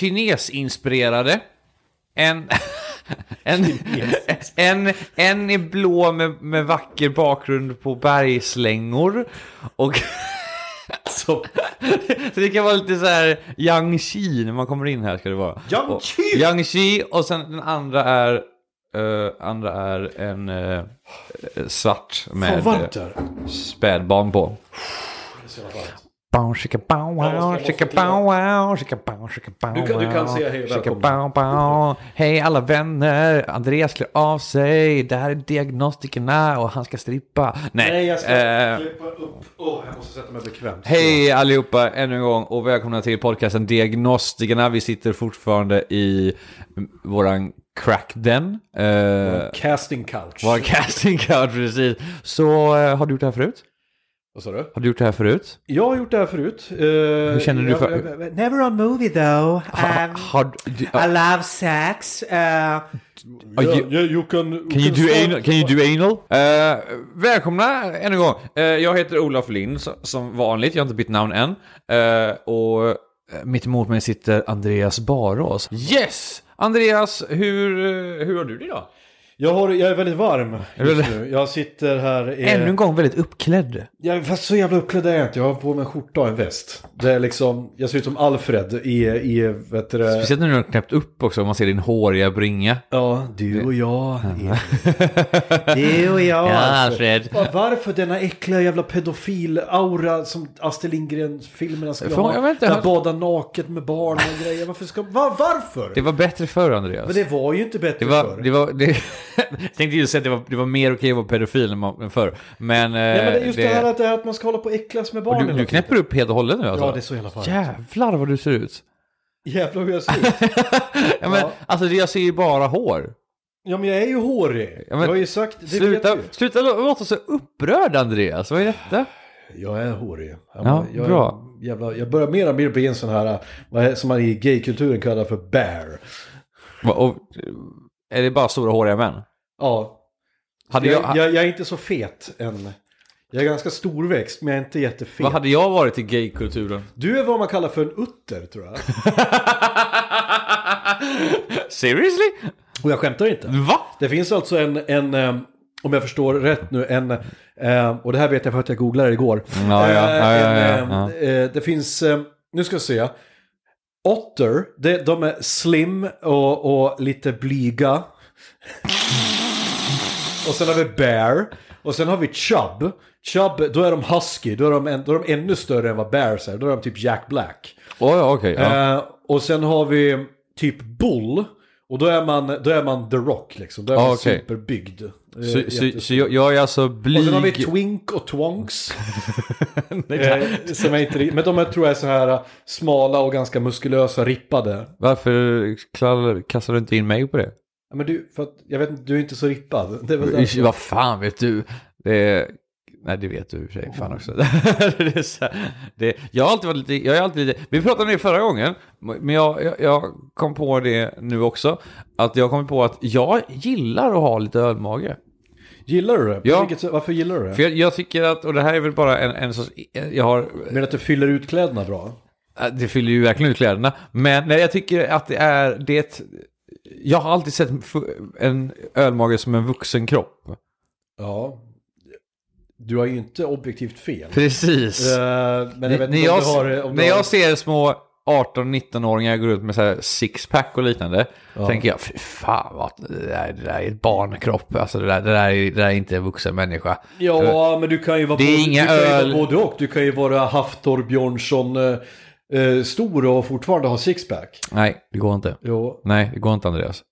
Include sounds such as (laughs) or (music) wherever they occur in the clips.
(laughs) Kinesinspirerade. En, en, en, en är blå med, med vacker bakgrund på bergslängor. Och (laughs) så, så det kan vara lite så här Yangtze när man kommer in här ska det vara. Yangtze? Och- Yangtze och sen den andra är eh, andra är en eh, svart med spädbarn på. Bow, shika, bow, wow, shika, bow, wow, shika, bow, shika, bow, Du kan- du kan säga hej shika, bow, bow. Hej alla vänner, Andreas klär av sig, det här är diagnostikerna och han ska strippa. Nej, Nej, jag ska eh, klippa upp. Åh, jag måste sätta mig bekvämt. Hej allihopa ännu en gång och välkomna till podcasten Diagnostikerna. Vi sitter fortfarande i våran crackden. Uh, Casting couch. vår casting couch precis. Så eh, har du gjort det här förut? Vad sa du? Har du gjort det här förut? Jag har gjort det här förut. Hur känner du för- never on movie though. Ha, Um, har du, I love sex. Uh, ja, you- you, you can, Can you do anal? Can you do anal? Eh, välkomna än en gång. Eh, jag heter Olof Lind som vanligt. Jag har inte bytt namn än. Och mitt emot mig sitter Andreas Barås. Yes! Andreas, hur, hur har du det idag? Jag, har, jag är väldigt varm just nu. Jag sitter här... i- Ännu en gång väldigt uppklädd. Jag, fast så jävla uppklädd är jag inte. Jag har på mig en skjorta och en väst. Det är liksom, jag ser ut som Alfred i, i vet du det, Speciellt när du har knäppt upp också, om man ser din håriga bringa. Ja, du och jag. (laughs) du och jag. Ja, alltså. Alfred. Va- Varför denna äckliga jävla pedofil-aura som Astrid Lindgren-filmerna skulle Fan, ha? jag vet inte. Där bada naket med barn och grejer. Varför ska... Va, varför? Det var bättre förr, Andreas. Men det var ju inte bättre Det var, förr. det var, det, jag (laughs) tänkte ju säga att det var, det var mer okej att vara pedofil än förr. Men, Nej, men det är just det, det, här att, det här att man ska hålla på och äcklas med barn. och du, du knäpper upp helt och hållet nu alltså? Ja, det är så jävla varmt. Jävlar vad du ser ut. Jävlar hur jag ser ut. (laughs) Ja, men, Ja. Alltså jag ser ju bara hår. Ja, men jag är ju hårig. Ja, men jag har ju sagt... Det Sluta, vet sluta lå- låta så upprörd Andreas, vad är detta? Jag är hårig. Jag, Ja, jag, bra. Jävla, jag börjar mer och mer bli en sån här, vad är, som man i gaykulturen kallar för bear. Och, är det bara stora håriga män? Ja, Hade jag, jag, jag, jag är inte så fet än. Jag är ganska storväxt men jag är inte jättefet. vad hade jag varit i gaykulturen? Du är vad man kallar för en utter tror jag. (laughs) Seriously? Och jag skämtar inte. Va? Det finns alltså en, en eh, om jag förstår rätt nu, en, eh, och det här vet jag för att jag googlade det igår. Ja, ja, Eh, ja, en, Det finns, nu ska jag se. Otter, det, de är slim och, och lite blyga. Och sen har vi bear. Och sen har vi chub. Chub, då är de husky. Då är de, en, då är de ännu större än vad bears är. Då är de typ Jack Black. Oj, okej. ja. Eh, och sen har vi typ bull. Och då är man, då är man the rock liksom. Då är Ah, man okej. superbyggd. Så, så, så jag, jag är alltså blyg... Och sen har vi twink och twonks. (laughs) eh, som är inte, men de är, tror jag är så här eh, smala och ganska muskulösa, rippade. Varför kastar du inte in mig på det? Ja, men du, för att, jag vet inte, du är inte så rippad. Det är väl. Vad fan vet du? Det är... Nej, det vet du i och för sig. Fan också. (laughs) det är så här, det, jag har alltid varit lite... Jag är alltid lite vi pratade om det förra gången, men jag, jag, jag kom på det nu också. Att jag kom på att jag gillar att ha lite ölmage. Gillar du det? Ja. Vilket, varför gillar du det? För jag, jag tycker att, och det här är väl bara en, en sorts... Jag har... Men att du fyller ut kläderna bra? Det fyller ju verkligen ut kläderna. Men nej, jag tycker att det är... Det jag har alltid sett en ölmage som en vuxen kropp. Ja. Du har ju inte objektivt fel. Precis. Eh, men jag vet när jag, har... När har... jag ser små 18-19-åringar går ut med så sixpack och liknande. Tänker jag, fy fan vad, det där, det där är ett barnkropp. Alltså det där, det där, är, det där är inte en vuxen människa. Ja, men du kan ju vara, Det är både, inga du kan ju öl. både och. Du kan ju vara Haftor Björnsson eh, eh, stor och fortfarande ha sixpack. Nej, det går inte. Jo, Nej, det går inte Andreas.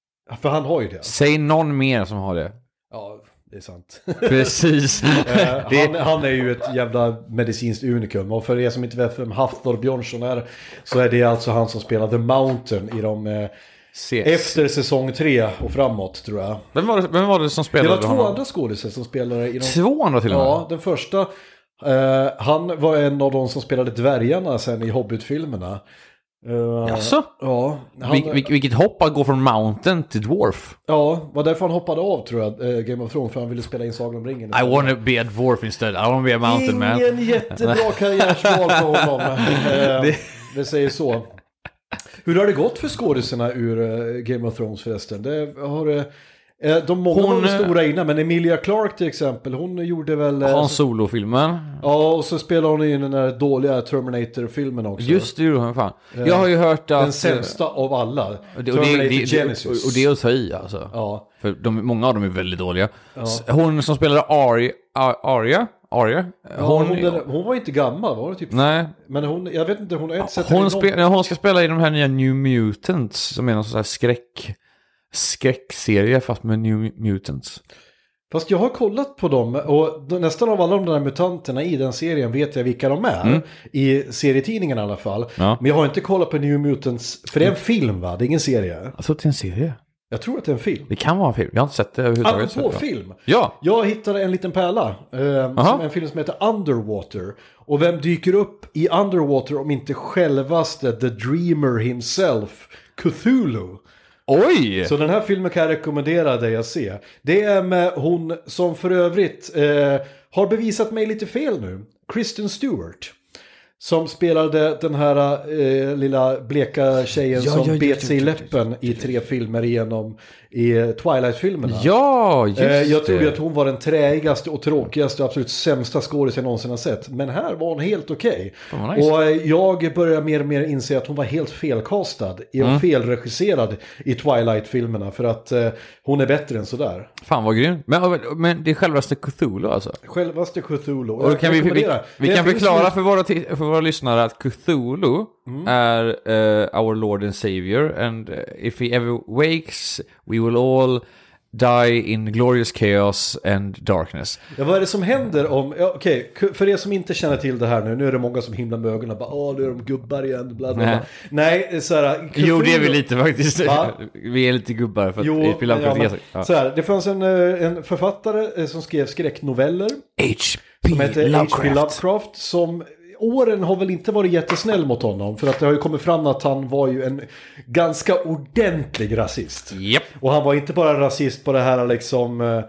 för han har ju det. Säg någon mer som har det. Ja, det är sant. (laughs) Precis. Eh, Det- han, han är ju ett jävla medicinskt unikum. Och för er som inte vet vem Haftor Björnsson är, så är det alltså han som spelar The Mountain i de... Eh, Se- efter säsong tre och framåt, tror jag. Vem var det, vem var det som Det spelade var två honom? andra skådespelare som spelade i de... Två andra till och med? Ja, den första. eh, han var en av de som spelade dvärgarna sen i Hobbit-filmerna. Uh, Jaså? Ja, han, Vil, vil, vilket hopp att gå från Mountain till Dwarf. ja, var därför han hoppade av tror jag, eh, Game of Thrones, för han ville spela in Sagan om ringen. I wanna be a dwarf instead. I wanna be a mountain man. Ingen jättebra (laughs) karriärsval för honom. (laughs) Eh, det säger så. Hur har det gått för skådisarna ur eh, Game of Thrones förresten? Det har, eh, eh, de många Hon, var eh, stora innan, men Emilia Clarke till exempel, hon gjorde väl... eh, Hans Solo-filmen. Ja, och så spelar hon i den där dåliga Terminator-filmen också. Just det, gjorde han fan. Jag har ju hört att... Den sämsta av alla. Och det, och, Terminator det, det, Genesis. och det är att ta i alltså. Ja. För de, många av dem är väldigt dåliga. S- Hon som spelade Arya, Arya, Arya? Hon, Hon, hon, hon var inte gammal, var hon typ... nej, Men hon, jag vet inte, hon har inte sett hon, någon- spe, nej, hon ska spela i de här nya New Mutants, som är någon sån här skräck, skräckserie fast med New Mutants. Fast jag har kollat på dem och nästan av alla de där mutanterna i den serien vet jag vilka de är. I serietidningen i alla fall. Mm. Ja. Men jag har inte kollat på New Mutants, för det är en film va? Det är ingen serie. Jag tror att det är en serie. Jag tror att det är en film. Det kan vara en film, jag har inte sett det överhuvudtaget. Apropå film. Ja, Jag hittade en liten pärla. Eh, som en film som heter Underwater. Och vem dyker upp i Underwater om inte självaste The Dreamer himself, Cthulhu. Oj! Så den här filmen kan jag rekommendera dig att se. Det är med hon som för övrigt eh, har bevisat mig lite fel nu. Kristen Stewart. Som spelade den här eh, lilla bleka tjejen Ja, som ja, bet sig i läppen i tre filmer igenom i eh, Twilight-filmerna. Ja, just Eh, jag trodde det. att hon var den träigaste och tråkigaste och absolut sämsta skådis jag någonsin har sett. Men här var hon helt okej. Vad nice. Och eh, jag börjar mer och mer inse att hon var helt felkastad. Mm. Och felregisserad i Twilight-filmerna. För att eh, hon är bättre än sådär. Fan vad grymt. Men, men det är självaste Cthulhu alltså? Självaste Cthulhu. Och kan vi, vi, vi Det kan förklara för våra, för våra lyssnare att Cthulhu är eh, our Lord and Savior and if he ever wakes we will all die in glorious chaos and darkness. Ja, vad är det som händer om... Ja, Okej, k- för er som inte känner till det här nu. Nu är det många som himlar med ögonen. Bara, Åh, nu är de gubbar igen. Bla, bla, bla. Nej. Nej, så här... Jo, det är vi lite faktiskt. Va? (laughs) vi är lite gubbar för att Jo, men, ja, Lovecraft men, ja. så här, det fanns en, eh, en författare eh, som skrev skräcknoveller. H.P. Heter H.P. Lovecraft. Lovecraft. Som åren har väl inte varit jättesnäll mot honom. För att det har ju kommit fram att han var ju en ganska ordentlig rasist. Japp. Och han var inte bara rasist på det här liksom... eh,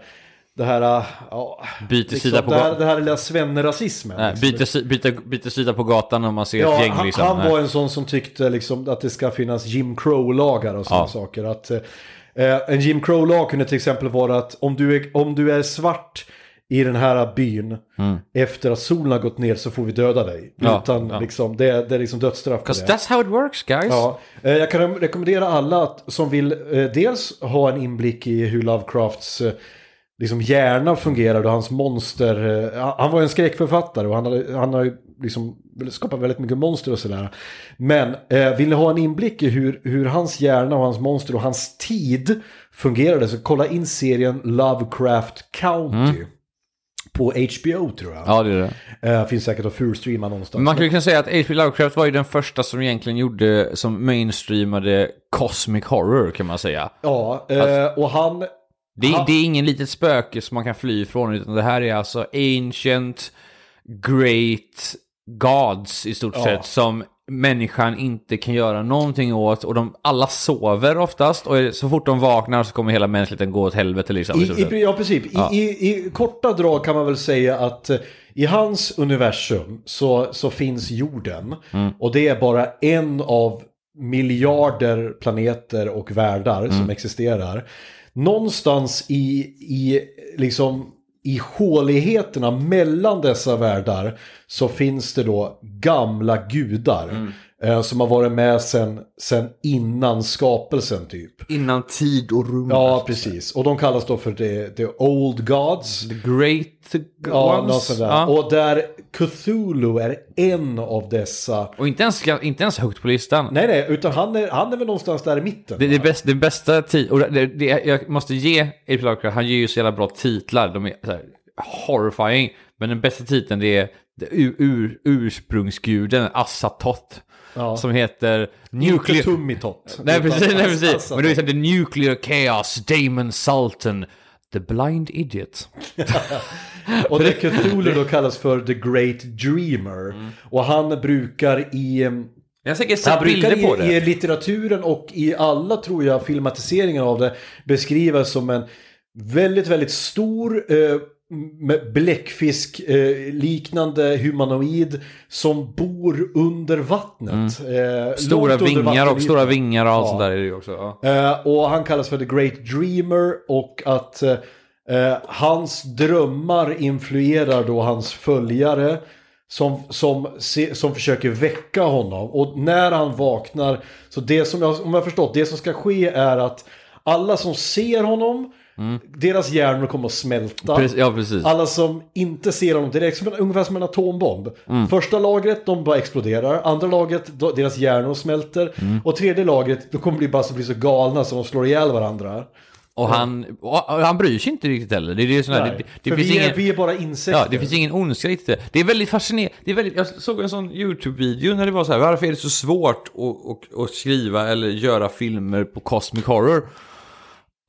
Det här... eh, Ja, Byter sida på gatan. det här lilla svenne-rasismen. Liksom. byter, byter, byter sida på gatan om man ser Ja, ett gäng han, liksom. han Nej. var en sån som tyckte liksom att det ska finnas Jim Crow-lagar och sådana Ja. saker. Att, eh, en Jim Crow-lag kunde till exempel vara att om du är, om du är svart i den här byn efter att solen har gått ner så får vi döda dig. Mm. Ja, Utan ja. liksom, det, det är liksom dödsstraff Because that's how it works guys. Ja, eh, jag kan rekommendera alla att, som vill eh, dels ha en inblick i hur Lovecrafts eh, liksom hjärna fungerar och hans monster. Han var en skräckförfattare och han, har ju liksom skapat väldigt mycket monster och sådär. Men eh, vill ni ha en inblick i hur, hur hans hjärna och hans monster och hans tid fungerade så kolla in serien Lovecraft County. På HBO tror jag. Ja, det är det. Eh, finns säkert att fulstreama någonstans. Man kan ju kunna säga att H.P. Lovecraft var ju den första som egentligen gjorde, som mainstreamade cosmic horror kan man säga. Ja, eh, och han... Det är, Han- det är ingen litet spöke som man kan fly ifrån, utan det här är alltså ancient, great gods i stort Ja. sett, som människan inte kan göra någonting åt. Och de alla sover oftast, och så fort de vaknar så kommer hela mänskligheten gå åt helvete liksom. i stort I, ja, precis. Ja. I, i, I korta drag kan man väl säga att eh, i hans universum så, så finns jorden. Mm. Och det är bara en av miljarder planeter och världar Mm. som existerar. Någonstans i, i, liksom, i håligheterna mellan dessa världar så finns det då gamla gudar. Mm. Eh, som har varit med sen, sen innan skapelsen typ. Innan tid och rum. Ja, precis. Och de kallas då för the, the Old Gods. The Great Ja, Ones. något sånt där. Ja. Och där Cthulhu är en av dessa. Och inte ens, inte ens högt på listan. Nej, nej, utan han är, han är väl någonstans där i mitten. Det, det, bästa, det bästa tid, och det, det, jag måste ge H.P. Lovecraft, han ger ju så jävla bra titlar, de är så här, horrifying. Men den bästa titeln det är ur, ur, ursprungsguden Assatoth. Ja. Som heter Nuclear... Tummitott. Nej precis, nej, precis. Assatoth. Men det är så här, The Nuclear Chaos, Damon Sultan, The Blind Idiot. (laughs) Och det Cthulhu då kallas för The Great Dreamer. Mm. Och han brukar i... em, Jag har säkert Han sett brukar bilder på i, i det. litteraturen och i alla, tror jag, filmatiseringar av det beskrivas som en väldigt, väldigt stor eh, med bläckfisk eh, liknande humanoid som bor under vattnet. Eh, Mm. Stora långt under vingar och stora vingar och allt Ja. sånt där är det ju också. Ja. Eh, och han kallas för The Great Dreamer och att eh, eh, hans drömmar influerar då hans följare som, som, som försöker väcka honom. Och när han vaknar, så det som jag, om jag har förstått, det som ska ske är att alla som ser honom, deras hjärnor kommer att smälta. Precis, ja, precis. Alla som inte ser honom direkt, som, ungefär som en atombomb. Mm. Första lagret, de bara exploderar. Andra lagret, deras hjärnor smälter. Mm. Och tredje lagret, då kommer de bara så bli så galna så de slår ihjäl varandra. Och han, och han bryr sig inte riktigt heller. Det är det sån här, Nej, det, det för finns vi, ingen... är, vi är bara insekter. Ja, det finns ingen ondska riktigt. Det är väldigt fascinerande. Jag såg en sån YouTube-video när det var så här, varför är det så svårt att, att, att skriva eller göra filmer på Cosmic Horror?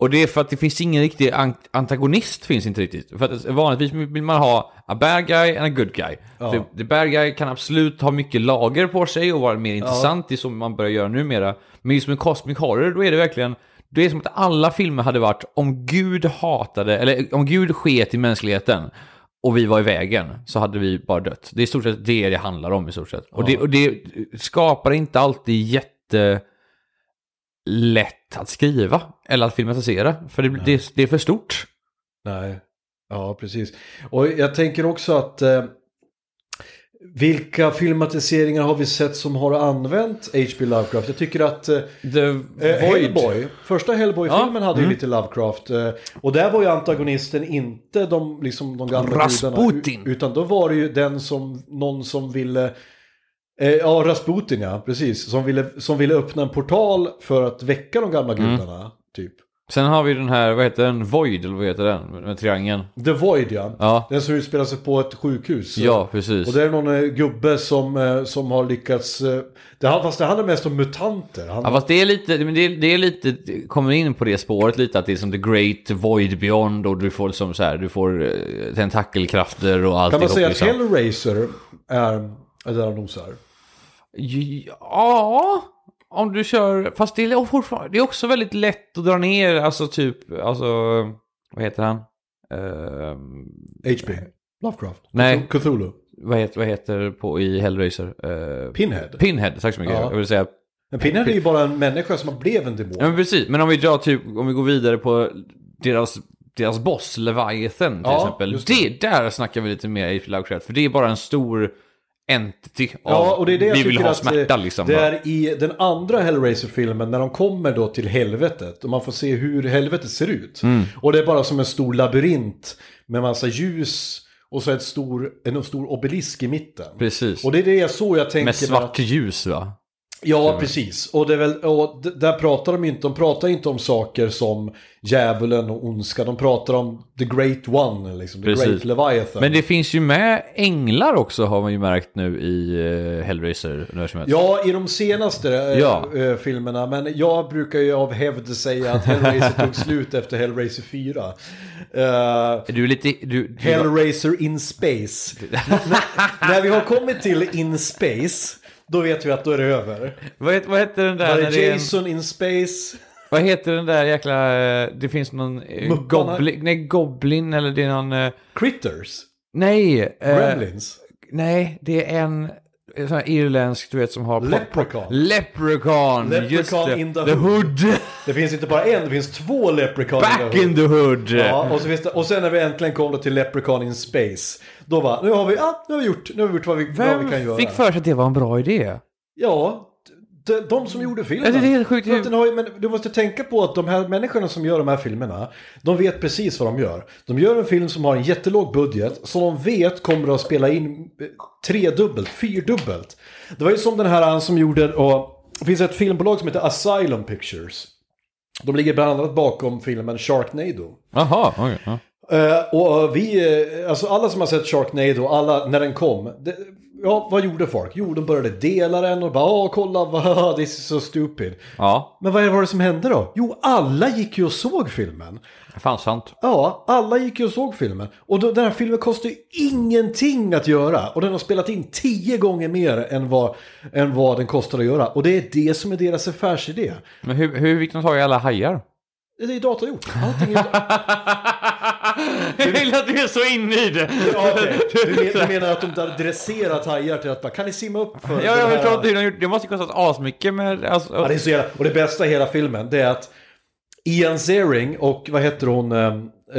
Och det är för att det finns ingen riktig an- antagonist, finns inte riktigt. För att vanligtvis vill man ha a bad guy and a good guy. The, the bad guy kan absolut ha mycket lager på sig och vara mer intressant, det är som man börjar göra numera. Men just med Cosmic Horror, då är det verkligen, det är som att alla filmer hade varit om Gud hatade, eller om Gud sket i mänskligheten och vi var i vägen så hade vi bara dött. Det är i stort sett det det handlar om i stort sett. Och, det, och det skapar inte alltid jätte lätt att skriva eller att filmatisera. För det, det, det är för stort. Nej, ja precis. Och jag tänker också att eh, vilka filmatiseringar har vi sett som har använt H.P. Lovecraft? Jag tycker att eh, The Eh, Hellboy, första Hellboy-filmen Ja, hade ju mm. lite Lovecraft. Eh, och där var ju antagonisten inte de, liksom, de gamla Rasputin. gudarna. Utan då var det ju den som, någon som ville... Eh, ja, Rasputin ja, precis. Som ville, som ville öppna en portal för att väcka de gamla Mm. gudarna. Typ. Sen har vi den här, vad heter den? Void, eller vad heter den? Med, triangeln. The Void ja. Ja. Den som utspelar sig på ett sjukhus. Ja, precis. Och det är någon eh, gubbe som, eh, som har lyckats... Eh, det, fast det handlar mest om mutanter. Han, Ja, fast det är lite, men det är, det är lite, det kommer in på det spåret lite att det är som the great void beyond och du får som så här, du får tentakelkrafter och allt kan man säga att liksom. Hellraiser är, är där han nosar? Ja, om du kör, fast det är fortfarande, det är också väldigt lätt att dra ner, alltså typ, alltså, vad heter han? Ehm, HP. Lovecraft. Nej. Cthulhu. vad, heter, vad heter på i Hellraiser? Uh, Pinhead. Pinhead, tack så mycket. Ja. Jag vill säga Men Pinhead är ju bara en människa som blev en demon. Ja men precis, men om vi drar typ, om vi går vidare på deras, deras boss, Leviathan till Ja, exempel. Det. det. där snackar vi lite mer i Lovecraft, för det är bara en stor entity av, Ja, och det är det jag vi vill ha att smärta eh, liksom. det är i den andra Hellraiser-filmen när de kommer då till helvetet och man får se hur helvetet ser ut. Mm. Och det är bara som en stor labyrint med massa ljus och så ett stor, en stor obelisk i mitten. Precis. Och det är det jag så jag tänker Med att- svart ljus va? Ja, precis. Och, det är väl, och där pratar de inte, de pratar inte om saker som djävulen och ondska. De pratar om the great one, liksom, the Precis. great leviathan. Men det finns ju med änglar också har man ju märkt nu i uh, Hellraiser-universumet. Ja, i de senaste eh, Ja. eh, filmerna. Men jag brukar ju av hävd säga att Hellraiser tog (laughs) slut efter Hellraiser 4. Eh, Är du lite... Du, du, Hellraiser in space. (laughs) när, när vi har kommit till in space, då vet vi att då är det över. vad, heter, vad heter den där? Var det är en- Jason in space? Vad heter den där jäkla... eh, Det finns någon... eh, Mupparna? Goblin, nej, Goblin eller det är någon... eh, Critters? Nej. eh, Gremlins? Nej, det är en... en sån här irländsk, du vet, som har... Leprechaun. Leprechaun! Leprechaun just det. in the the hood. (laughs) Det finns inte bara en, det finns två Leprechaun Back in the hood! Ja, och, så finns det, och sen när vi äntligen kom då till Leprechaun in space. Då bara, nu har vi, ah, nu har vi gjort, nu har vi gjort vad vi, vad vi kan Vem göra. fick för sig att det var en bra idé? Ja, de, de som gjorde filmen. Ja, det är helt sjukt. Att den har, men du måste tänka på att de här människorna som gör de här filmerna, de vet precis vad de gör. De gör en film som har en jättelåg budget, som de vet kommer att spela in eh, tredubbelt, fyrdubbelt. Det var ju som den här som gjorde, och det finns ett filmbolag som heter Asylum Pictures. De ligger bland annat bakom filmen Sharknado. Jaha, okej. ja. Eh, och vi, eh, alltså alla som har sett Sharknado, alla när den kom. Det, ja, vad gjorde folk? Jo, de började dela den och bara åh, kolla, (laughs) vad, this is so stupid. Ja, Men vad var det som hände då? Jo, alla gick ju och såg filmen. fan sant. Ja, alla gick ju och såg filmen. Och då, den här filmen kostar ju ingenting att göra. Och den har spelat in tio gånger mer än vad, än vad den kostar att göra. Och det är det som är deras affärsidé. Men hur, hur fick de tag i alla hajar? Det är datorgjort. Allting är (laughs) Jag vill att du är så inne i det. Ja, okej. du, men, du menar att de har dresserat hajar till att bara, kan ni simma upp för Ja, jag förstår inte hur de gjort. Det måste ju kostat asmycket med... Alltså, Ja, det är så jävla, och det bästa i hela filmen det är att Ian Ziering och vad heter hon, eh,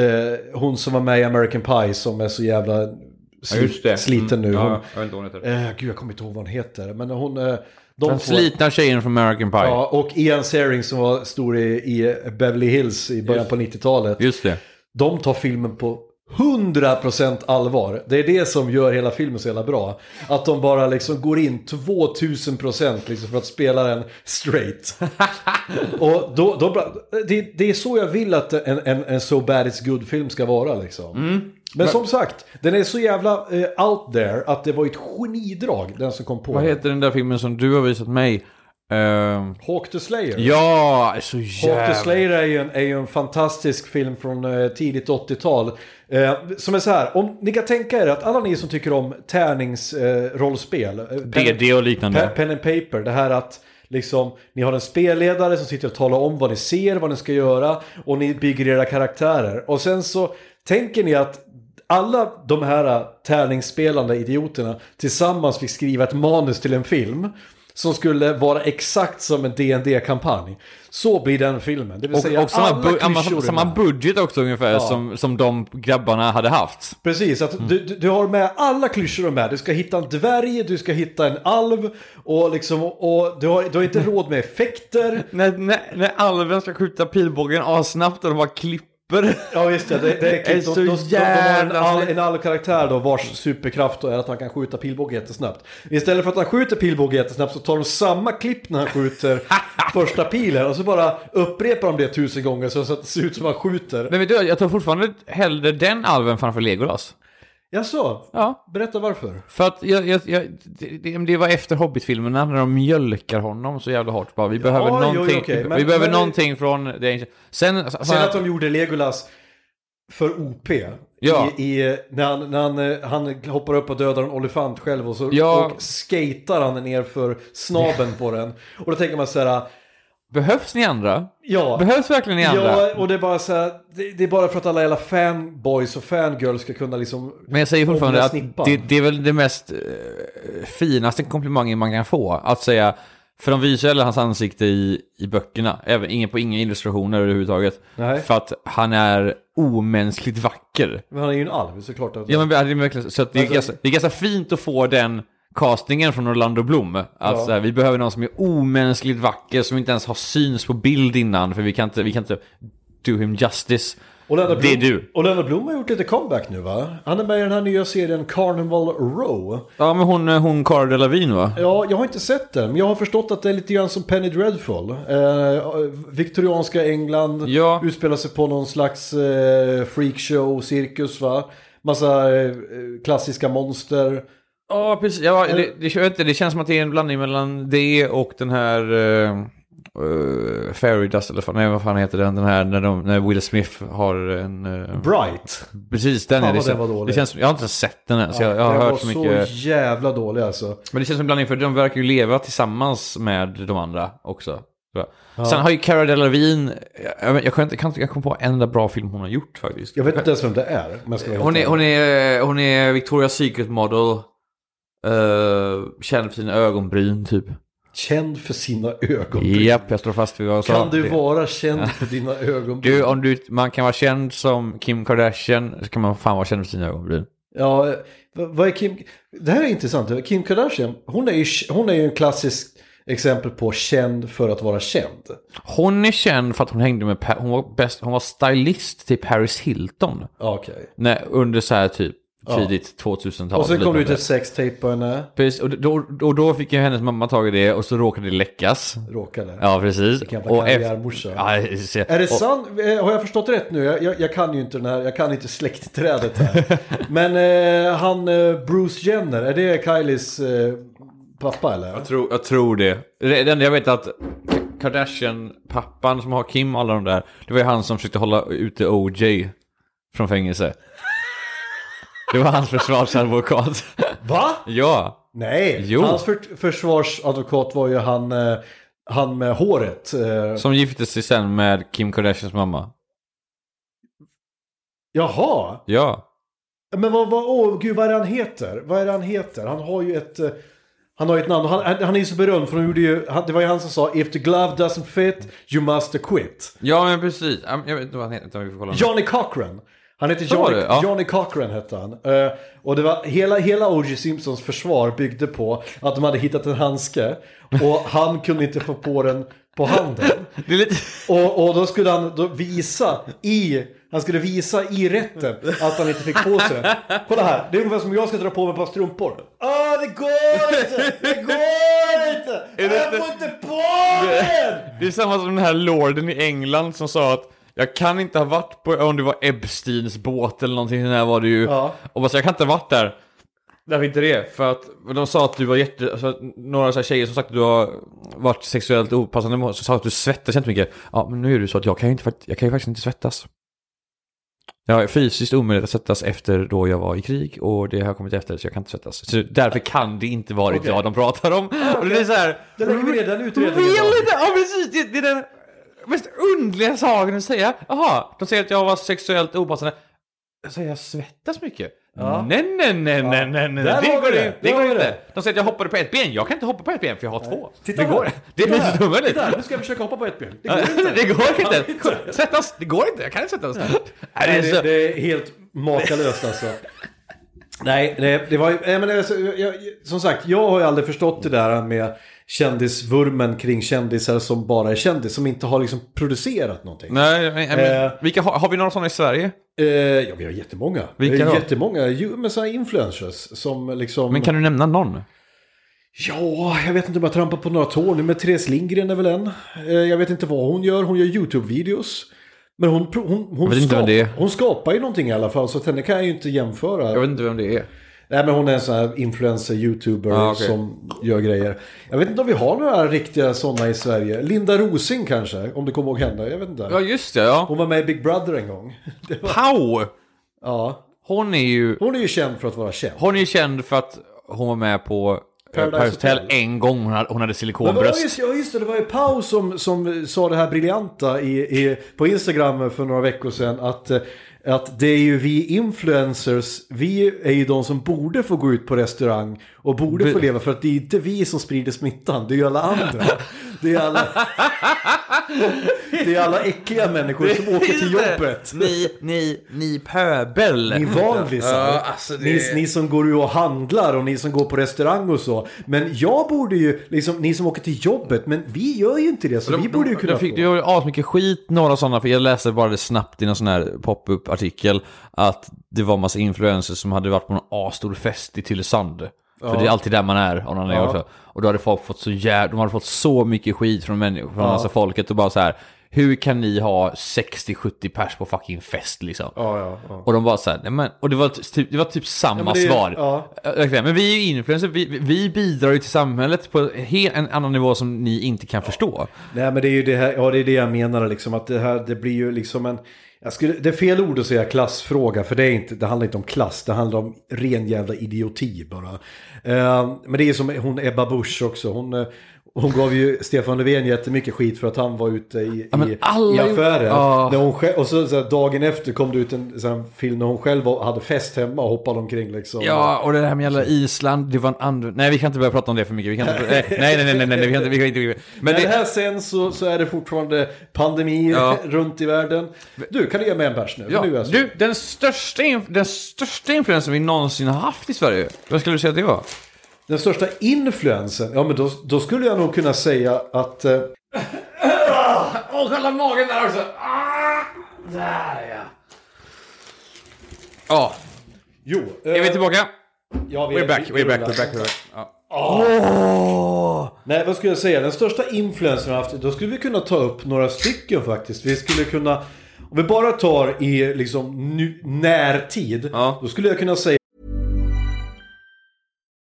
eh, hon som var med i American Pie som är så jävla sli, sliten nu. Mm. Ja, Hon, jag vet inte vad hon heter. eh, gud, jag kommer inte ihåg vad hon heter. Men hon... Eh, de Den slitna tjejen från American Pie. Ja, och Ian Ziering som var stor i, i Beverly Hills i början på 90-talet. Just det. De tar filmen på 100% allvar. Det är det som gör hela filmen så jävla bra. Att de bara liksom går in 2000% liksom för att spela den straight. (laughs) Och då, då, det, det är så jag vill att en, en, en So Bad It's Good-film ska vara liksom. Men som sagt, den är så jävla eh, out there att det var ett genidrag, den som kom på Vad heter den där filmen som du har visat mig? Ehm, Hawk the Slayer. ja, så Hawk the jävla... Slayer är ju en, är ju en fantastisk film från eh, tidigt 80-tal. Eh, som är så här, om ni kan tänka er att alla ni som tycker om tärningsrollspel. Eh, rollspel, eh, och liknande. Pen, pen and paper, det här att liksom, ni har en spelledare som sitter och talar om vad ni ser, vad ni ska göra och ni bygger era karaktärer. Och sen så tänker ni att alla de här tärningsspelande idioterna tillsammans fick skriva ett manus till en film som skulle vara exakt som en dd kampanj Så blir den filmen. Det vill säga Och, och samma, bu- samma, samma budget också ungefär som, som de grabbarna hade haft. Precis, att du, du, du har med alla klyschor med. Du ska hitta en dvärg, du ska hitta en alv och, liksom, och du, har, du har inte råd med effekter. (laughs) När, när, när alven ska skjuta pilbågen assnabbt och de bara klipper. Ja visst ja, det, det är (laughs) är så de, de, de, de har en, all, en alv-karaktär då vars superkraft då är att han kan skjuta pilbåge jättesnabbt. Istället för att han skjuter pilbåge jättesnabbt så tar de samma klipp när han skjuter (laughs) första pilen och så bara upprepar de det tusen gånger så att det ser ut som att han skjuter. Men vet du, jag tar fortfarande hellre den alven framför Legolas. Jaså? Ja. Berätta varför. För att jag, jag, jag, det, det var efter Hobbit-filmerna när de mjölkar honom så jävla hårt. Bara, vi behöver jo, jo, någonting, okej, vi, men- vi behöver men- någonting från det Sen, Sen att de gjorde Legolas för OP. Ja. I, i, när han, när han, eh, han hoppar upp och dödar en olifant själv och så Ja. och skatar han ner för snabeln på den. Och då tänker man så här, Behövs ni andra? ja. Behövs verkligen ni andra? Ja, och det är bara så här, det, det är bara för att alla jävla fanboys och fangirls ska kunna liksom... Men jag säger fortfarande att det, det är väl det mest eh, finaste komplimangen man kan få. Att säga, för de visar ju hans ansikte i, i böckerna, även ingen på inga illustrationer överhuvudtaget. Nej. För att han är omänskligt vacker. Men han är ju en alv såklart. Att, Ja men det är verkligen, så att det, är Alltså- ganska, det är ganska fint att få den castingen från Orlando Bloom. Att Ja. vi behöver någon som är omänskligt vacker, som inte ens har syns på bild innan, för vi kan inte, vi kan inte do him justice. och Lennart det är du. Och Lennart Blom har gjort lite comeback nu va? Han är med i den här nya serien Carnival Row. Ja men hon, hon Cara Delevingne va? Ja, jag har inte sett den, men jag har förstått att det är lite grann som Penny Dreadful. Eh, viktorianska England, Ja. utspelar sig på någon slags eh, freakshow, cirkus va? Massa eh, klassiska monster. Ja, precis. Ja, det, det, jag vet inte, det känns som att det är en blandning mellan det och den här uh, uh, Fairy Dust, eller fan, nej, vad fan heter den? Den här när, de, när Will Smith har en... eh, Bright. precis, den är det. den var dålig. det känns, jag har inte sett den än, så jag, jag har den hört var så mycket. så jävla dålig alltså. Men det känns som en blandning, för de verkar ju leva tillsammans med de andra också. jag. Sen har ju Cara Delevingne, jag, jag, kan inte, kan inte jag komma på en enda bra film hon har gjort faktiskt. Jag vet inte ens vem det är. jag Hon är, hon är, hon är Victoria's Secret model. Uh, känd för sina ögonbryn typ. Känd för sina ögonbryn. Japp, jag står fast vid vad jag sa. Kan du vara känd för dina ögonbryn? Du, om du, man kan vara känd som Kim Kardashian, så kan man fan vara känd för sina ögonbryn. Ja, eh, vad är Kim... Det här är intressant. Kim Kardashian, hon är ju, hon är ju en klassisk exempel på känd för att vara känd. Hon är känd för att hon hängde med, hon var, bäst, hon var stylist till Paris Hilton. Okej. Nej, under så här typ tidigt 2000-tal. Och sen kom det ut ett sextape på henne. Precis, och då, och då fick ju hennes mamma tag i det och så råkade det läckas. Råkade. Ja, precis. Vilken jävla karriärmorsa. Ja, Är det sant? Eh, Har jag förstått rätt nu? Jag, jag, jag kan ju inte den här, jag kan inte släktträdet här. (laughs) Men eh, han eh, Bruce Jenner, är det Kylies eh, pappa eller? Jag tror, jag tror det. Det enda jag vet att Kardashian-pappan som har Kim och alla de där, det var ju han som försökte hålla ute OJ från fängelse. Det var hans försvarsadvokat. Va? ja. Nej, Jo. hans för, försvarsadvokat var ju han, eh, han med håret. Eh, Som gifte sig sen med Kim Kardashians mamma. jaha, Ja. men vad, vad, åh gud vad är det han heter? Vad är det han heter? Han har ju ett... eh, Han har ju ett namn, han, han är ju så berömd för han gjorde ju, det var ju han som sa If the glove doesn't fit, you must quit. Ja, men precis. Ja, Jag vet inte vad han heter, vi får kolla. Johnny Cochran. Han heter Johnny, ja. Johnny Cochran hette han. Eh, och det var, hela, hela O.J. Simpsons försvar byggde på att de hade hittat en handske. Och han kunde inte få på den på handen. (laughs) Lite... Och, och då skulle han då visa i, han skulle visa i rätten att han inte fick på sig den. Kolla här, det är ungefär som om jag ska dra på mig ett par strumpor. Ah, det går inte! Det går inte! Jag får inte på den! Det är samma som den här lorden i England som sa att jag kan inte ha varit på, om det var Epsteins båt eller någonting här var det ju. Ja. Och bara så, jag kan inte ha varit där. Därför inte det, för att de sa att du var jätte, alltså, några så här tjejer som sagt att du har varit sexuellt opassande så sa att du svettas jättemycket. Ja, men nu är det så att jag kan ju inte, jag kan ju faktiskt inte svettas. Jag är fysiskt omöjligt att svettas efter då jag var i krig och det har kommit efter så jag kan inte svettas. Så därför kan det inte varit Okej. jag de pratar om. Och det är så här, Det lägger vi ner den utredningen. Really? Ja precis, det, det är den mest underliga saken att säga. Jaha, de säger att jag var sexuellt opassande. Jag säger jag svettas mycket? Ja. Nej, nej, nej, nej, nej, nej. Det går, det. det. det går inte. det. De säger att jag hoppade på ett ben. Jag kan inte hoppa på ett ben för jag har två. Titta det går. Det är lite omöjligt. Titta här, nu ska jag försöka hoppa på ett ben. Det går (laughs) Det inte. går Kan inte. Svettas, det går inte. Jag kan inte svettas. Nej, det Nej, är det, så- det är helt makalöst alltså. Nej, det, det var ju, nej, men alltså, jag, jag, som sagt, jag har ju aldrig förstått det där med kändisvurmen kring kändisar som bara är kändis, som inte har liksom producerat någonting. Nej, men, men, Eh. vilka, har, har vi några sådana i Sverige? Eh, ja, vi har jättemånga. Vilka då? Jättemånga, ju- men sådana influencers som liksom... Men kan du nämna någon? Ja, jag vet inte om jag trampar på några tår nu, men Therese Lindgren är väl en. Eh, jag vet inte vad hon gör, hon gör YouTube-videos. Men hon, hon, hon, hon, är. hon skapar ju någonting i alla fall, så henne kan jag ju inte jämföra. Jag vet inte vem det är. Nej men hon är en sån här influencer, youtuber Ah, okej. som gör grejer. Jag vet inte om vi har några riktiga sådana i Sverige. Linda Rosing kanske, om du kommer ihåg henne. Jag vet inte. Ja, just det. Ja. Hon var med i Big Brother en gång. (laughs) Det var... Pau! Ja. Hon är ju... Hon är ju känd för att vara känd. Hon är ju känd för att hon var med på Paradise Paradise Hotel Hotel. en gång. Hon hade, hon hade silikonbröst. just, ja just det, det var ju Pau som, som sa det här briljanta i, i, på Instagram för några veckor sedan. Att, eh, att det är ju vi influencers, vi är ju de som borde få gå ut på restaurang och borde få leva. För att det är inte vi som sprider smittan, det är ju alla andra. (laughs) Det är alla, det är alla äckliga människor som åker till jobbet. Ni, ni, ni pöbel. Ni vanlisar. Ja, alltså det- ni, ni som går ut och handlar och ni som går på restaurang och så. Men jag borde ju, liksom, ni som åker till jobbet, men vi gör ju inte det. Så vi borde ju kunna de fick, få. Det var ju asmycket skit, några sådana, för jag läste bara det snabbt i någon sån här pop-up-artikel, att det var massa influencers som hade varit på någon asstor fest i Tylösand. För det är alltid där man är av någon Ja. ja. Och då hade folk fått så jävla, de hade fått så mycket skit från människor, från massa folket och bara så här. Hur kan ni ha 60-70 pers på fucking fest liksom? Ja, ja, ja. Och de bara såhär, nej men, och det var typ, det var typ samma men det svar. Men vi är ju influencers, vi, vi bidrar ju till samhället på he- en annan nivå som ni inte kan förstå. Nej men det är ju det här, ja det är det jag menar liksom att det här, det blir ju liksom en, skulle, det är fel ord att säga klassfråga för det är inte, det handlar inte om klass, det handlar om ren jävla idioti bara. Eh, men det är som hon Ebba Busch också, hon, eh, hon gav ju Stefan Löfven jättemycket skit för att han var ute i, Ja, i, i affärer. Ja. När hon själv, och så, så här, dagen efter kom det ut en så här, film när hon själv hade fest hemma och hoppade omkring liksom. Ja, och det här med jävla Island, det var en andra... Nej, vi kan inte börja prata om det för mycket. Vi kan inte... Nej, nej, nej, nej, nej, nej vi kan inte... Vi kan inte men det här sen så, så är det fortfarande pandemi Ja. (laughs) runt i världen. Du, kan du ge mig en bärs nu? ja, nu du, den största, den största influensen vi någonsin har haft i Sverige, vad skulle du säga att det var? Den största influensen, ja men då, då skulle jag nog kunna säga att... Eh, Åh, kolla magen där också! Ah, där ja. Ja, jo. är vi eh, tillbaka? Ja, vi We're back, vi we're back, we're back, we're back. Ja. Nej, vad skulle jag säga? Den största influensen vi har haft, då skulle vi kunna ta upp några stycken faktiskt. Vi skulle kunna, om vi bara tar i liksom nu, närtid, Ja. då skulle jag kunna säga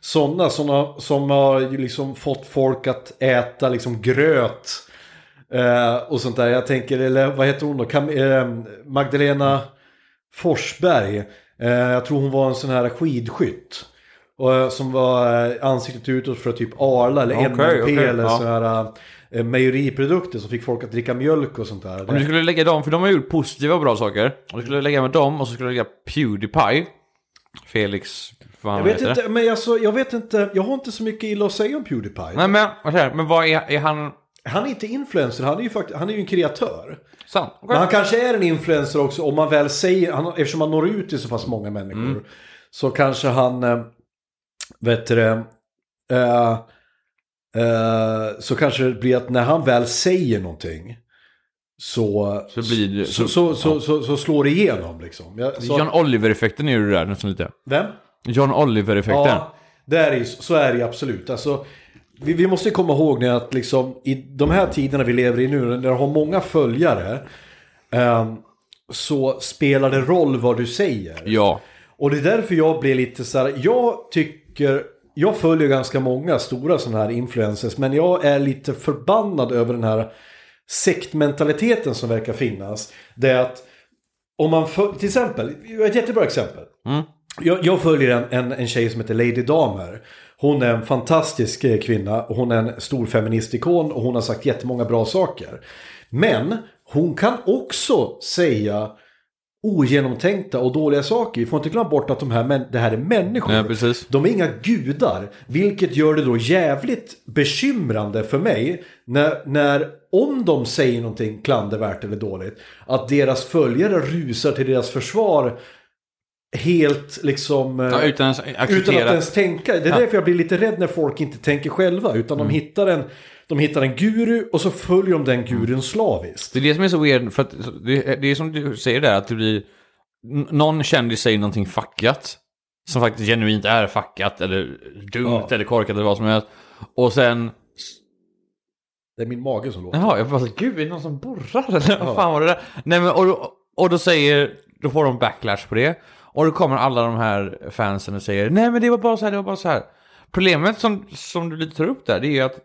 Sådana, sådana som har liksom fått folk att äta liksom gröt. Eh, och sånt där. Jag tänker, eller vad heter hon då? Cam eh, Magdalena Forsberg. Eh, jag tror hon var en sån här skidskytt. Och, eh, som var eh, ansiktet utåt för typ Arla eller Okej, NMP okej, eller ja. så här eh, mejeriprodukter som fick folk att dricka mjölk och sånt där. Om du skulle lägga dem, för de har gjort positiva och bra saker. Om du skulle lägga med dem och så skulle du lägga Pewdiepie. Felix, vad han Jag vet heter. inte, men alltså, jag vet inte, jag har inte så mycket illa att säga om Pewdiepie. Nej men? Men vad är, är han... Han är inte influencer, han är ju, fakt- han är ju en kreatör. Sant? Okej. Men han kanske är en influencer också om man väl säger, han, eftersom han når ut till så pass många människor. Mm. Så kanske han, äh, vet du det, eh, så kanske det blir att när han väl säger någonting så, Så blir det- så, så, så, så, slår det igenom liksom. Jag, John Oliver-effekten är ju det där nästan lite. vem? John Oliver-effekten. Ja, det är ju, så är det absolut. Alltså, vi, vi måste komma ihåg nu att liksom, i de här tiderna vi lever i nu, när du har många följare, ehm, så spelar det roll vad du säger. Ja. Och det är därför jag blir lite så här, jag tycker, jag följer ganska många stora sådana här influencers, men jag är lite förbannad över den här sektmentaliteten som verkar finnas. Det är att om man för, till exempel, ett jättebra exempel. Jag, jag följer en, en, en tjej som heter Lady Damer. Hon är en fantastisk eh, kvinna och hon är en stor feministikon och hon har sagt jättemånga bra saker. Men hon kan också säga ogenomtänkta och dåliga saker. Vi får inte glömma bort att de här, det här är människor. Ja. De är inga gudar. Vilket gör det då jävligt bekymrande för mig. När, när om de säger någonting klandervärt eller dåligt. Att deras följare rusar till deras försvar. Helt liksom... eh, ja utan ens utan att ens tänka. Det är Ja. därför jag blir lite rädd när folk inte tänker själva. Utan Mm. de, hittar en, de hittar en guru och så följer de den gurun slaviskt. Det är det som är så weird, för det, det är som du säger där, att det blir... Någon kändis säger någonting fuckat. Som faktiskt genuint är fuckat, eller dumt, Ja. eller korkat, eller vad som helst. Och sen... Det är min mage som låter. Jaha, jag bara gud, är det någon som borrar eller vad fan var det där? Nej men, och, då- och då säger... Då får de backlash på det. Och då kommer alla de här fansen och säger Nej men det var bara så här, det var bara så här. Problemet som, som du lite tar upp där, det är ju att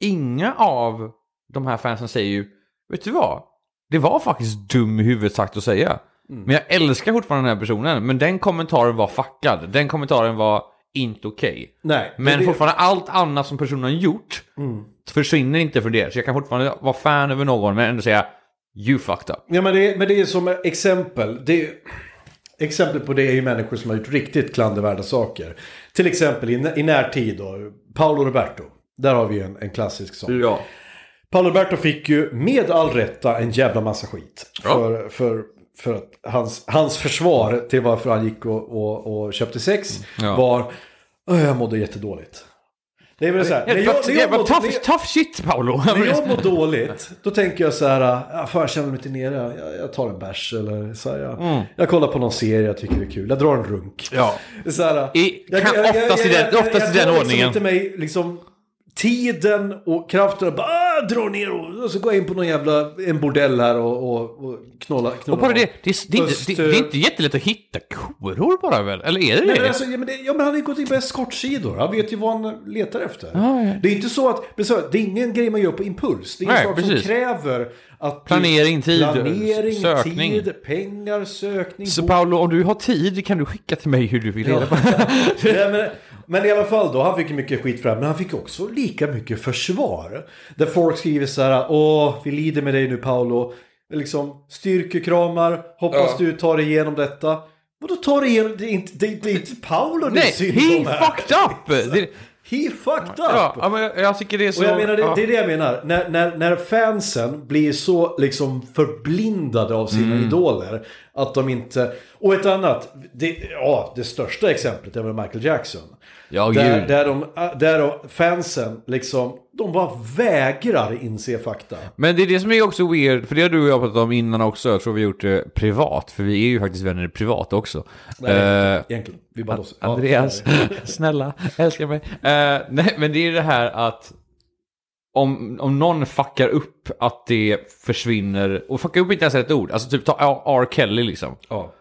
inga av de här fansen säger ju Vet du vad? Det var faktiskt dum i huvudet sagt att säga. Men jag älskar fortfarande den här personen. Men den kommentaren var fuckad. Den kommentaren var inte okej. Nej, Men det- fortfarande allt annat som personen har gjort försvinner inte för det. Så jag kan fortfarande vara fan över någon men ändå säga You fucked up. Ja men det, men det är som exempel. Det, Exempel på det är ju människor som har gjort riktigt klandervärda saker. Till exempel i, i närtid då, Paolo Roberto. Där har vi en, en klassisk sån. Ja. Paolo Roberto fick ju med all rätta en jävla massa skit. Ja. För, för, för att hans, hans försvar till varför han gick och, och, och köpte sex Ja. var "Åh, jag mådde jättedåligt. Det är väl så här, när jag, när jag, mår- tough, när jag- tough shit Paolo. när jag (laughs) mår dåligt, då tänker jag så här, ja, fan jag känner mig lite nere, jag, jag tar en bärs eller så här, jag, jag kollar på någon serie jag tycker är kul, jag drar en runk. Mm. Ja. Det Så här, I- kan- oftast i den- oftast i den tar ordningen. Liksom inte mig liksom tiden och kraften och bara ah, drar ner och, och så går jag in på någon jävla en bordell här och, och, och knåla, knåla Och det, det, är- det, är inte, det, det är inte jättelätt att hitta kuror bara väl? Eller är det Nej, det? men alltså, ja, men det, ja, men han har ju gått in på eskortsidor. Han vet ju vad han letar efter. Det är inte så att, det är ingen grej man gör på impuls. Det är en sak som kräver att Planering, tid, planering, sökning. tid, pengar, sökning. Så Paolo, om du har tid kan du skicka till mig hur du vill. (laughs) Nej, men, i alla fall då, han fick mycket skit för det men han fick också lika mycket försvar. Där folk skriver så här, åh, vi lider med dig nu Paolo. Liksom, styrkekramar, hoppas du tar dig igenom detta. Och då tar dig igenom, det är inte, det, det är inte Paolo Nej, he fucked up! (laughs) He fucked up! ja, ja, men jag, jag tycker det är så... Och jag menar, det, ja. det är det jag menar. När, när, när fansen blir så liksom förblindade av sina Mm. idoler. Att de inte... Och ett annat, det, ja, det största exemplet är väl Michael Jackson. Ja, där, gud. där, de, där de, fansen liksom, de bara vägrar inse fakta. Men det är det som är också weird, för det har du och jag pratat om innan också, jag tror vi har gjort det privat, för vi är ju faktiskt vänner privat också. Nej, Eh, egentligen. Vi bara låtsas- Andreas, (laughs) snälla, älska mig. Eh, nej, men det är det här att om, om någon fuckar upp att det försvinner, och fuckar upp är inte ens ett ord, alltså typ ta R. Kelly liksom. Ja.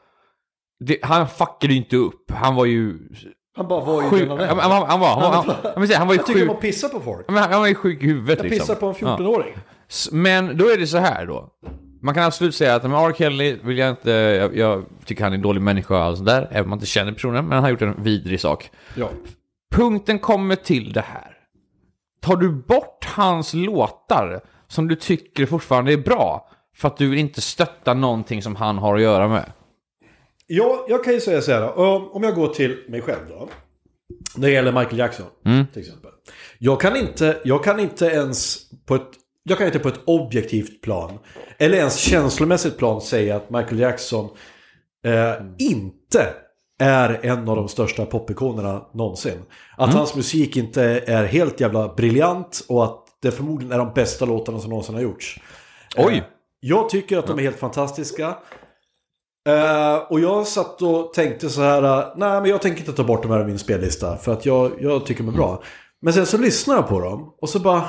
Det, han fuckade ju inte upp, han var ju Han bara var ju den han är. Han, han, han, var, han, han, vill säga, han var ju sjuk. om att pissa på folk. Han, han var ju sjuk i huvudet Jag liksom. pissar på en Ja. 14-åring. S- Men då är det så här då. Man kan absolut säga att R. Kelly vill jag inte, jag, jag tycker han är en dålig människa och allt sånt där, även om man inte känner personen, men han har gjort en vidrig sak. Ja. Punkten kommer till det här. Tar du bort hans låtar som du tycker fortfarande är bra, för att du vill inte stötta någonting som han har att göra med? Ja, jag kan ju säga så här. Om- jag går till mig själv då. När det gäller Michael Jackson till exempel. Jag kan inte, jag kan inte ens på ett, jag kan inte på ett objektivt plan. Eller ens känslomässigt plan säga att Michael Jackson eh, inte är en av de största popikonerna någonsin. Att hans musik inte är helt jävla briljant och att det förmodligen är de bästa låtarna som någonsin har gjorts. Oj! Eh, Jag tycker att de är helt fantastiska. Eh, och jag satt och tänkte så här, eh, nej men jag tänker inte ta bort de här ur min spellista för att jag, jag tycker de är bra. Men sen så lyssnar jag på dem och så bara,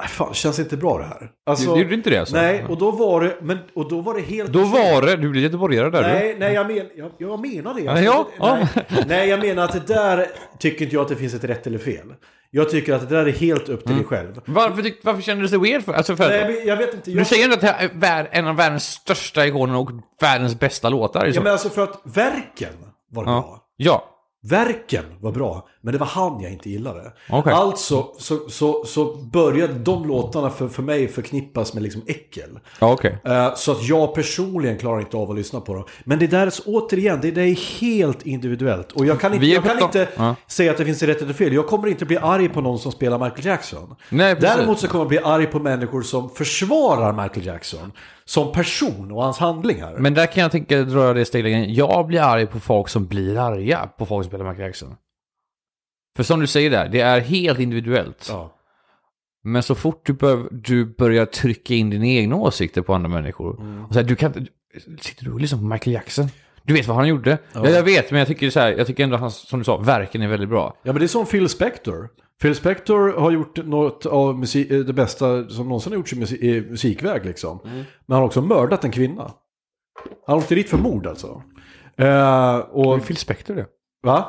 nej fan, känns inte bra det här. Alltså, Du gjorde inte det alltså? Nej, och då var det, men, och då var det helt... Då var det, du blev göteborgare där Nej, nej jag, men, jag, jag menar det. Ja, ja, nej, nej, jag menar att det där tycker inte jag att det finns ett rätt eller fel. Jag tycker att det där är helt upp till dig själv. Varför, tyck- varför kände du dig weird för? Alltså för Nej, men jag vet inte. Jag... Du säger ändå att det här är vär- en av världens största ikoner och världens bästa låtar. så? Ja, men alltså för att verken var bra. ja. Verken var bra, men det var han jag inte gillade. Okej. Alltså så, så, så började de låtarna för, för mig förknippas med liksom äckel. Okej. Eh, Så att jag personligen klarar inte av att lyssna på dem. Men det där så, återigen, det där är helt individuellt. Och jag kan inte, jag kan inte ja. säga att det finns rätt eller fel. Jag kommer inte bli arg på någon som spelar Michael Jackson. Nej. Däremot så kommer jag bli arg på människor som försvarar Michael Jackson som person och hans handlingar. Men där kan jag tänka, dra det steget. Jag blir arg på folk som blir arga på folk som spelar Michael Jackson. För som du säger där, det är helt individuellt. ja. Men så fort du, bör, du börjar trycka in dina egna åsikter på andra människor. Mm. Och så här, du kan. Sitter du och lyssnar på Michael Jackson? Du vet vad han gjorde? Ja. jag vet, men jag tycker så här, jag tycker ändå hans, som du sa, verken är väldigt bra. Ja men det är som Phil Spector. Phil Spector har gjort något av musik, eh, det bästa som någonsin har gjorts i, musik, i musikväg liksom. Men han har också mördat en kvinna. Han åkte dit för mord alltså. Eh, och, Phil Spector det. va?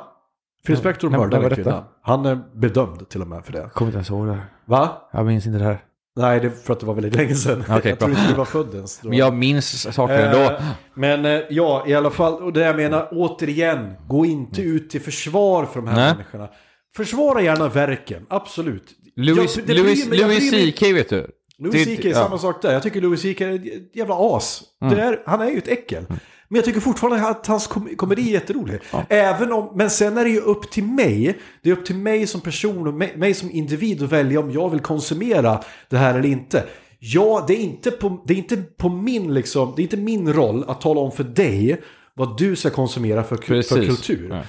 Phil Spector när- mördade en detta? kvinna. Han är bedömd till och med för det. Kommer inte ens ihåg det här. Va? Jag minns inte det här. Nej, det är för att det var väldigt länge sedan. Okej, jag tror inte du var född ens. då. Men jag minns saker ändå. Eh, Men eh, ja, i alla fall, och det jag menar, återigen, gå inte ut till försvar för de här Nej. människorna. Försvara gärna verken, absolut. Louis, Jag- Louis, jag Louis CK vet du. Louis CK ja. Mm. samma sak där. Jag tycker Louis CK är ett jävla as. Det är, han är ju ett äckel. Men jag tycker fortfarande att hans kom komedi är jätterolig. Även om, men sen är det ju upp till mig. Det är upp till mig som person och mig, mig som individ att välja om jag vill konsumera det här eller inte. Ja, det är inte på, det är inte på min liksom, det är inte min roll att tala om för dig vad du ska konsumera för, för kultur. Ja.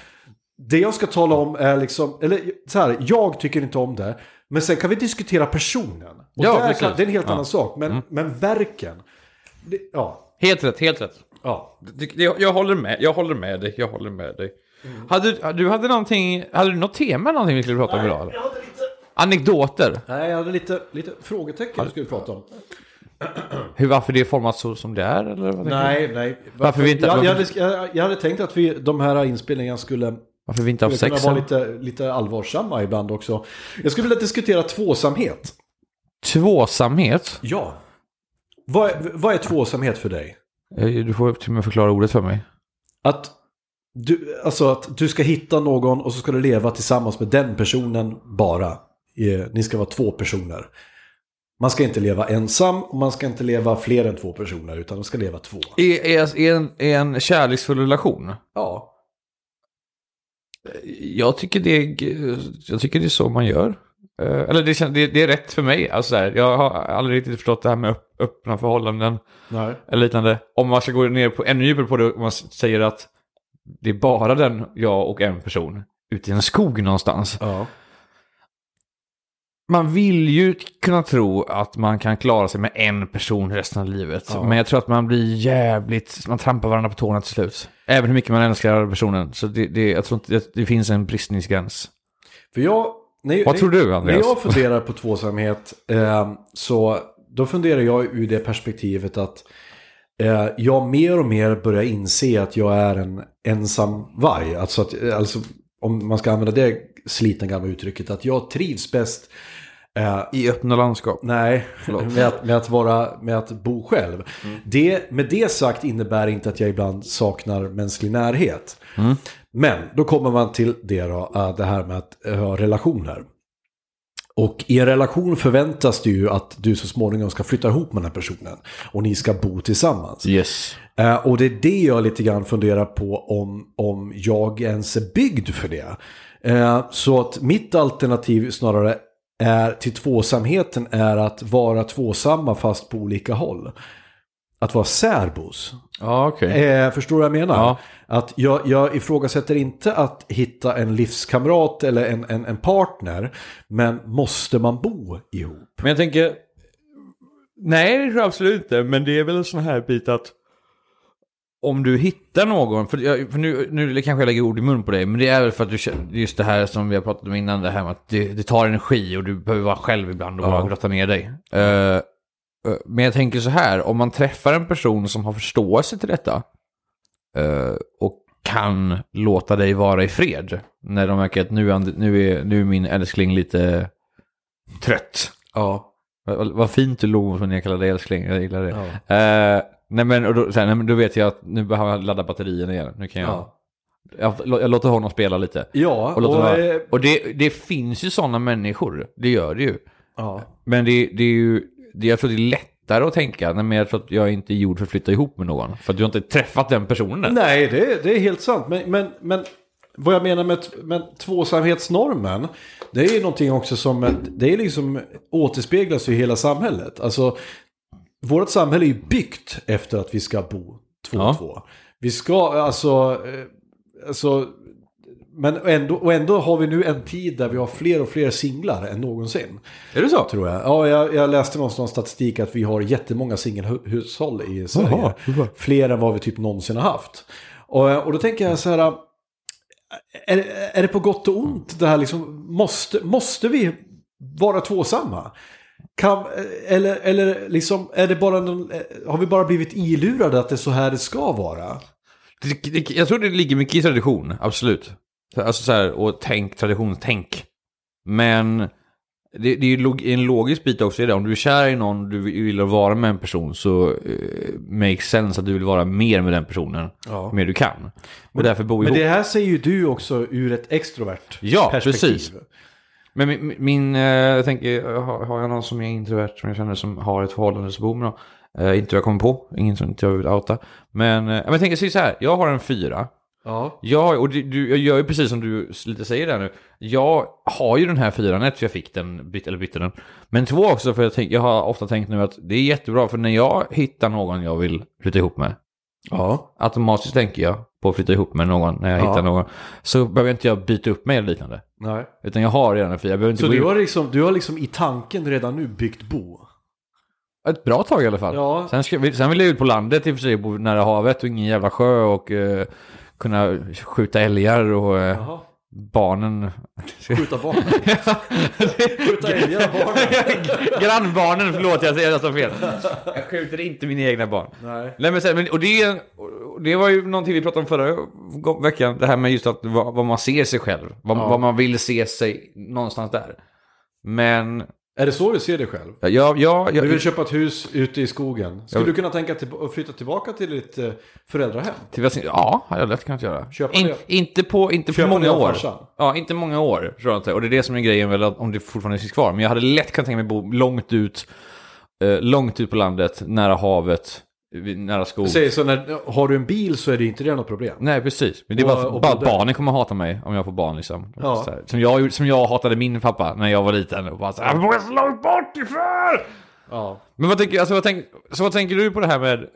Det jag ska tala om är liksom, eller så här, jag tycker inte om det. Men sen kan vi diskutera personen. Och Ja, där kan, det är en helt Ja. Mm. annan sak. Men, men verken. Det, ja, Helt rätt, helt rätt. ja. Det- det- Jag, jag håller med, jag håller med dig, jag håller med dig. Hade, du hade någonting, hade du något tema någonting vi skulle prata om idag? Jag hade lite, Anekdoter? nej, jag hade lite, lite frågetecken vi skulle prata om. Hur, varför det är format så som det är? Eller vad? Nej, nej. Varför vi inte- jag, jag, varför- hade, jag hade tänkt att vi, de här inspelningarna skulle, Varför vi inte har sex? kunna vara lite, lite allvarsamma ibland också. Jag skulle vilja diskutera tvåsamhet. Tvåsamhet? Ja. Vad är, vad är tvåsamhet för dig? Eh, Du får till och med förklara ordet för mig. Att du, alltså att du ska hitta någon och så ska du leva tillsammans med den personen bara. Eh, Ni ska vara två personer. Man ska inte leva ensam och man ska inte leva fler än två personer utan man ska leva två. Är, är, är, en, är en kärleksfull relation? Ja. Jag tycker det jag tycker det är så man gör. Eh, Eller det, det, det är rätt för mig. Alltså där, jag har aldrig riktigt förstått det här med öppna förhållanden. Nej. Eller liknande. Om man ska gå ner på ännu djupare på det, om man säger att det är bara den, jag och en person, ute i en skog någonstans. Ja. Man vill ju kunna tro att man kan klara sig med en person resten av livet. Ja. Men jag tror att man blir jävligt, man trampar varandra på tårna till slut. Även hur mycket man älskar personen. Så det, det, jag tror inte, det, det finns en bristningsgräns. För jag... När, Vad när, tror du, När Andreas? jag funderar på tvåsamhet eh, så då funderar jag ur det perspektivet att eh, jag mer och mer börjar inse att jag är en ensam varg. Alltså, att, alltså om man ska använda det slitna gamla uttrycket att jag trivs bäst eh, I öppna landskap. Nej, med att, med, att vara, med att bo själv. Det, med det sagt innebär inte att jag ibland saknar mänsklig närhet. Men då kommer man till det, då, äh, det här med att äh, ha relationer. Och i en relation förväntas det ju att du så småningom ska flytta ihop med den här personen. Och ni ska bo tillsammans. Yes. Eh, och det är det jag lite grann funderar på om, om jag ens är byggd för det. Eh, så att mitt alternativ snarare är till tvåsamheten är att vara tvåsamma fast på olika håll. Att vara särbos. Ja, okej. Eh, förstår du vad jag menar? Ja. Att jag, jag ifrågasätter inte att hitta en livskamrat eller en, en, en partner. Men måste man bo ihop? Men jag tänker... Nej, det tror jag absolut inte. Men det är väl en sån här bit att... Om du hittar någon, för, jag, för nu, nu kanske jag lägger ord i mun på dig, men det är väl för att du just det här som vi har pratat om innan, det här med att det, det tar energi och du behöver vara själv ibland och Ja. bara grotta ner dig. Eh, men jag tänker så här, om man träffar en person som har förståelse till detta eh, och kan låta dig vara i fred när de märker att nu, nu, är, nu är min älskling lite trött. Ja. Vad, vad- fint du låg när jag kallade dig älskling, jag gillar det. Ja. Eh, nej, men, och då, så här, nej men då vet jag att nu behöver jag ladda batterierna igen. Nu kan jag, Ja. jag, jag låter honom spela lite. Ja, Och, och, vara. eh, och det, det finns ju sådana människor, det gör det ju. ja. Men det, det är ju, det, jag tror det är lättare att tänka, nej men jag tror att jag inte är gjord för att flytta ihop med någon. För att du har inte träffat den personen. Nej, det, det är helt sant. Men, men, men vad jag menar med, med tvåsamhetsnormen, det är ju någonting också som, det är liksom återspeglas i hela samhället. Alltså, vårt samhälle är ju byggt efter att vi ska bo två och Ja. två. Vi ska, alltså, eh, alltså men ändå, och ändå har vi nu en tid där vi har fler och fler singlar än någonsin. Är det så? Tror jag. Ja, jag, jag läste någonstans statistik att vi har jättemånga singelhushåll i Sverige. Varför? Fler än vad vi typ någonsin har haft. Och, och då tänker jag så här. Är, är det på gott och ont det här liksom? Måste, måste vi vara tvåsamma? Kan, eller, eller liksom, är det bara någon, har vi bara blivit ilurade att det är så här det ska vara? Det, det, jag tror det ligger mycket i tradition, absolut. Alltså så här, och tänk, traditionstänk. Men det, det är ju en logisk bit också i det. Om du är kär i någon du vill vara med en person så uh, makes sense att du vill vara mer med den personen. Ja. Mer du kan. Och därför bo Men ihop. det här säger ju du också ur ett extrovert Ja, perspektiv. precis. Men min, min eh, jag tänker, har, har jag någon som är introvert som jag känner som har ett förhållande som bor med någon? Eh, inte jag kommer på, ingen som inte jag vill outa. Men, eh, men jag tänker så här, jag har en fyra. Ja. Jag, och du, du, jag gör ju precis som du lite säger där nu. Jag har ju den här fyran, ett för jag fick den, byt, eller bytte den. Men två också för jag, tänk, jag har ofta tänkt nu att det är jättebra för när jag hittar någon jag vill flytta ihop med. Ja. Automatiskt tänker jag på att flytta ihop med någon när jag Ja. hittar någon. Så behöver inte jag byta upp mig eller liknande. Nej. Utan jag har redan en. Jag inte Så du har, liksom, du har liksom i tanken redan nu byggt bo? Ett bra tag i alla fall. Ja. Sen, ska, sen vill jag ut på landet i och för sig, bo nära havet och ingen jävla sjö och eh, kunna skjuta älgar och eh. Barnen. Skjuta barn? Skjuta och barnen? (laughs) Grannbarnen, förlåt jag säger nästan fel. Jag skjuter inte mina egna barn. Nej. Nej, men sen, och det, det var ju någonting vi pratade om förra veckan, det här med just att vad, vad man ser sig själv, vad, Ja. vad man vill se sig någonstans där. Men, Är det så du ser dig själv? ja, ja, ja, Du vill köpa ett hus ute i skogen. Skulle du kunna tänka till, att flytta tillbaka till ditt eh, föräldrahem? till, vad- ja, har jag lätt kunnat göra. Köpa In, det. inte på, inte på många år. farsan. Ja, inte många år, tror jag inte. Och det är det som är grejen väl, att om det fortfarande finns kvar. Men jag hade lätt kunnat tänka mig bo långt ut, eh, långt ut på landet, nära havet, nära skog. Säg så när, har du en bil så är det inte det något problem. Nej, precis. Men det är bara, Och- och bara barnen kommer hata mig om jag får barn liksom. Ja. Här, som, jag, som jag hatade min pappa när jag var liten. Och bara så här, "Jag så långt bort ifrån! Ja. Men vad tänker, alltså, vad, tänk, så vad tänker du på det här med...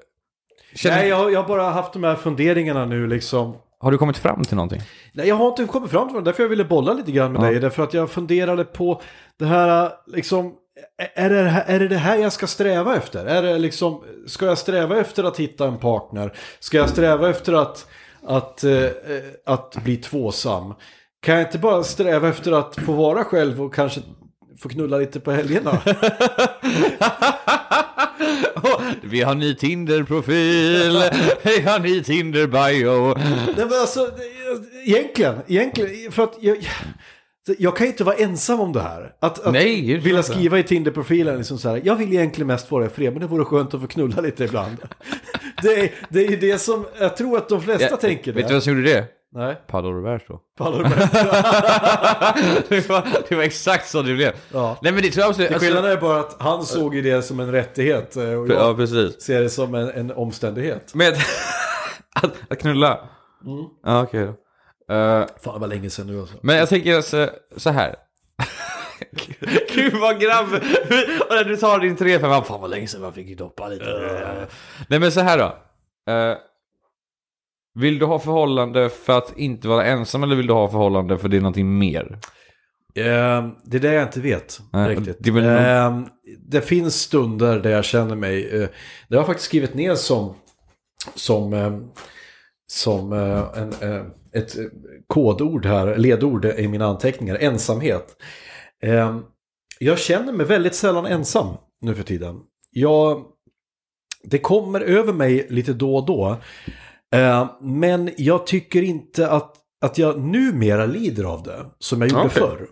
Känner, Nej, jag, jag har bara haft de här funderingarna nu liksom. Har du kommit fram till någonting? Nej, jag har inte kommit fram till det. Därför jag ville bolla lite grann med Ja. dig. Därför att jag funderade på det här, liksom, är det, här- är det det här jag ska sträva efter? Är det liksom, ska jag sträva efter att hitta en partner? Ska jag sträva efter att, att, eh, att bli tvåsam? Kan jag inte bara sträva efter att få vara själv och kanske få knulla lite på helgerna? (laughs) (laughs) Vi har ny Tinder-profil, vi har ny Tinder-bio. Nej men alltså, egentligen, egentligen, för att jag, jag kan ju inte vara ensam om det här. Att, att Nej, vilja skriva i Tinder-profilen liksom så här, jag vill egentligen mest vara fred, men det vore skönt att få knulla lite ibland. (laughs) det, är, det är det som, jag tror att de flesta tänker Vet du det. vad som gjorde det? Nej, Paolo Roberto. Paolo (laughs) Roberto. det, var, det var exakt så det blev. Ja. Nej men det tror jag absolut. Alltså, Skillnaden är bara att han såg ju det som en rättighet eh, och ja, jag precis. ser det som en, en omständighet. Men (laughs) att, att knulla? Mm. Ja, okej då. Eh, Fan, var länge sedan nu alltså. men jag tänker så, så här. (laughs) Gud vad grabb! (laughs) Och när du tar din 3 5 fan vad länge sedan man fick ju doppa lite. Nej men så här då. Eh, vill du ha förhållande för att inte vara ensam eller vill du ha förhållande för det är någonting mer? Eh, det är det jag inte vet Nej, riktigt. det Eh, det finns stunder där jag känner mig, det har jag faktiskt skrivit ner som, som, som en, ett eh, kodord här, ledord i mina anteckningar, ensamhet. Eh, jag känner mig väldigt sällan ensam nu för tiden. Jag, det kommer över mig lite då och då. Eh, men jag tycker inte att, att jag numera lider av det som jag gjorde Okej. förr.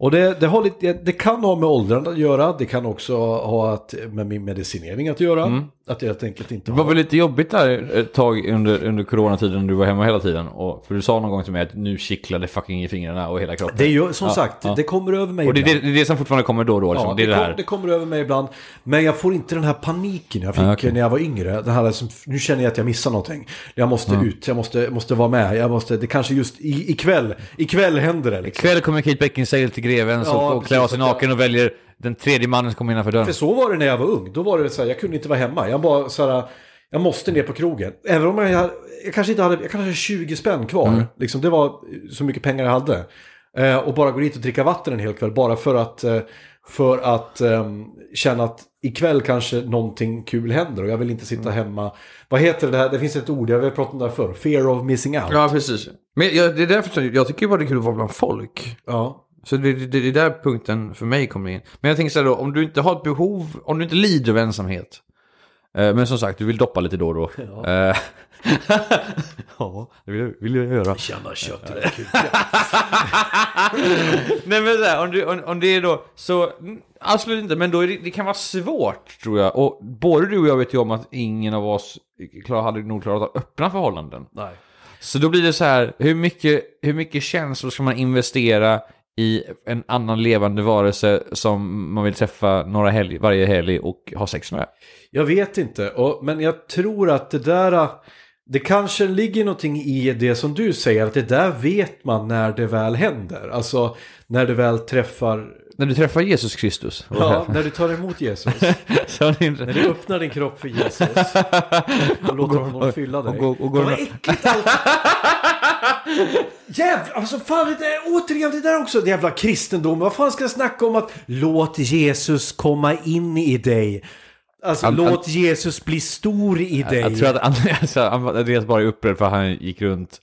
Och det, det, lite, det kan ha med åldern att göra. Det kan också ha att, med min medicinering att göra. Att jag helt enkelt inte Det var har... väl lite jobbigt där ett tag under, under coronatiden när du var hemma hela tiden. Och, för du sa någon gång till mig att nu kittlade fucking i fingrarna och hela kroppen. Det är ju som Ja, sagt, ja. det kommer över mig Och det är ibland. det, det, är det som fortfarande kommer då och då. Liksom. Ja, det det kom- det kommer över mig ibland. Men jag får inte den här paniken jag fick Ah, okej. när jag var yngre. Den här liksom, nu känner jag att jag missar någonting. Jag måste ut, jag måste, måste vara med. Jag måste, det kanske just i, ikväll, ikväll händer det. Liksom. Ikväll kommer Kate Beckinsale till Grevens Ja, och, och klär av sig naken och väljer den tredje mannen som kommer innanför dörren. För så var det när jag var ung. Då var det så här, jag kunde inte vara hemma. Jag bara så här, jag måste ner på krogen. Även om jag, jag kanske inte hade, jag kanske hade 20 spänn kvar. Mm. Liksom, det var så mycket pengar jag hade. Eh, och bara gå dit och dricka vatten en hel kväll. Bara för att, eh, för att ehm, känna att ikväll kanske någonting kul händer. Och jag vill inte sitta Mm. hemma. Vad heter det här? Det finns ett ord, jag har pratat om det här förr. Fear of missing out. Ja, precis. Men jag, det är därför som- jag tycker bara det är kul att vara bland folk. Ja. Så det, det, det är där punkten för mig kommer in. Men jag tänker så här då, om du inte har ett behov, om du inte lider av ensamhet. Eh, men som sagt, du vill doppa lite då och då. Ja, (laughs) ja det vill, vill jag göra. Känna kött i kuken. (laughs) Nej men så här, om, du, om, om det är då, så mm, absolut inte, men då är det, det kan vara svårt tror jag. Och både du och jag vet ju om att ingen av oss klar, hade nog klarat av öppna förhållanden. Nej. Så då blir det så här, hur mycket, hur mycket känslor ska man investera i en annan levande varelse som man vill träffa några helg, varje helg och ha sex med. Jag vet inte, och, men jag tror att det där... Det kanske ligger någonting i det som du säger, att det där vet man när det väl händer. Alltså när du väl träffar... När du träffar Jesus Kristus. Ja, när du tar emot Jesus. (laughs) När du öppnar din kropp för Jesus. (laughs) Och låter honom fylla dig. och går- och går- Vad äckligt allt! Jävlar, alltså fan det är, återigen det där också, jävla kristendom. Vad fan ska jag snacka om att låt Jesus komma in i dig? Alltså An- låt Jesus bli stor i dig. Jag tror att Andreas, (laughs) Andreas bara är upprörd för att han gick runt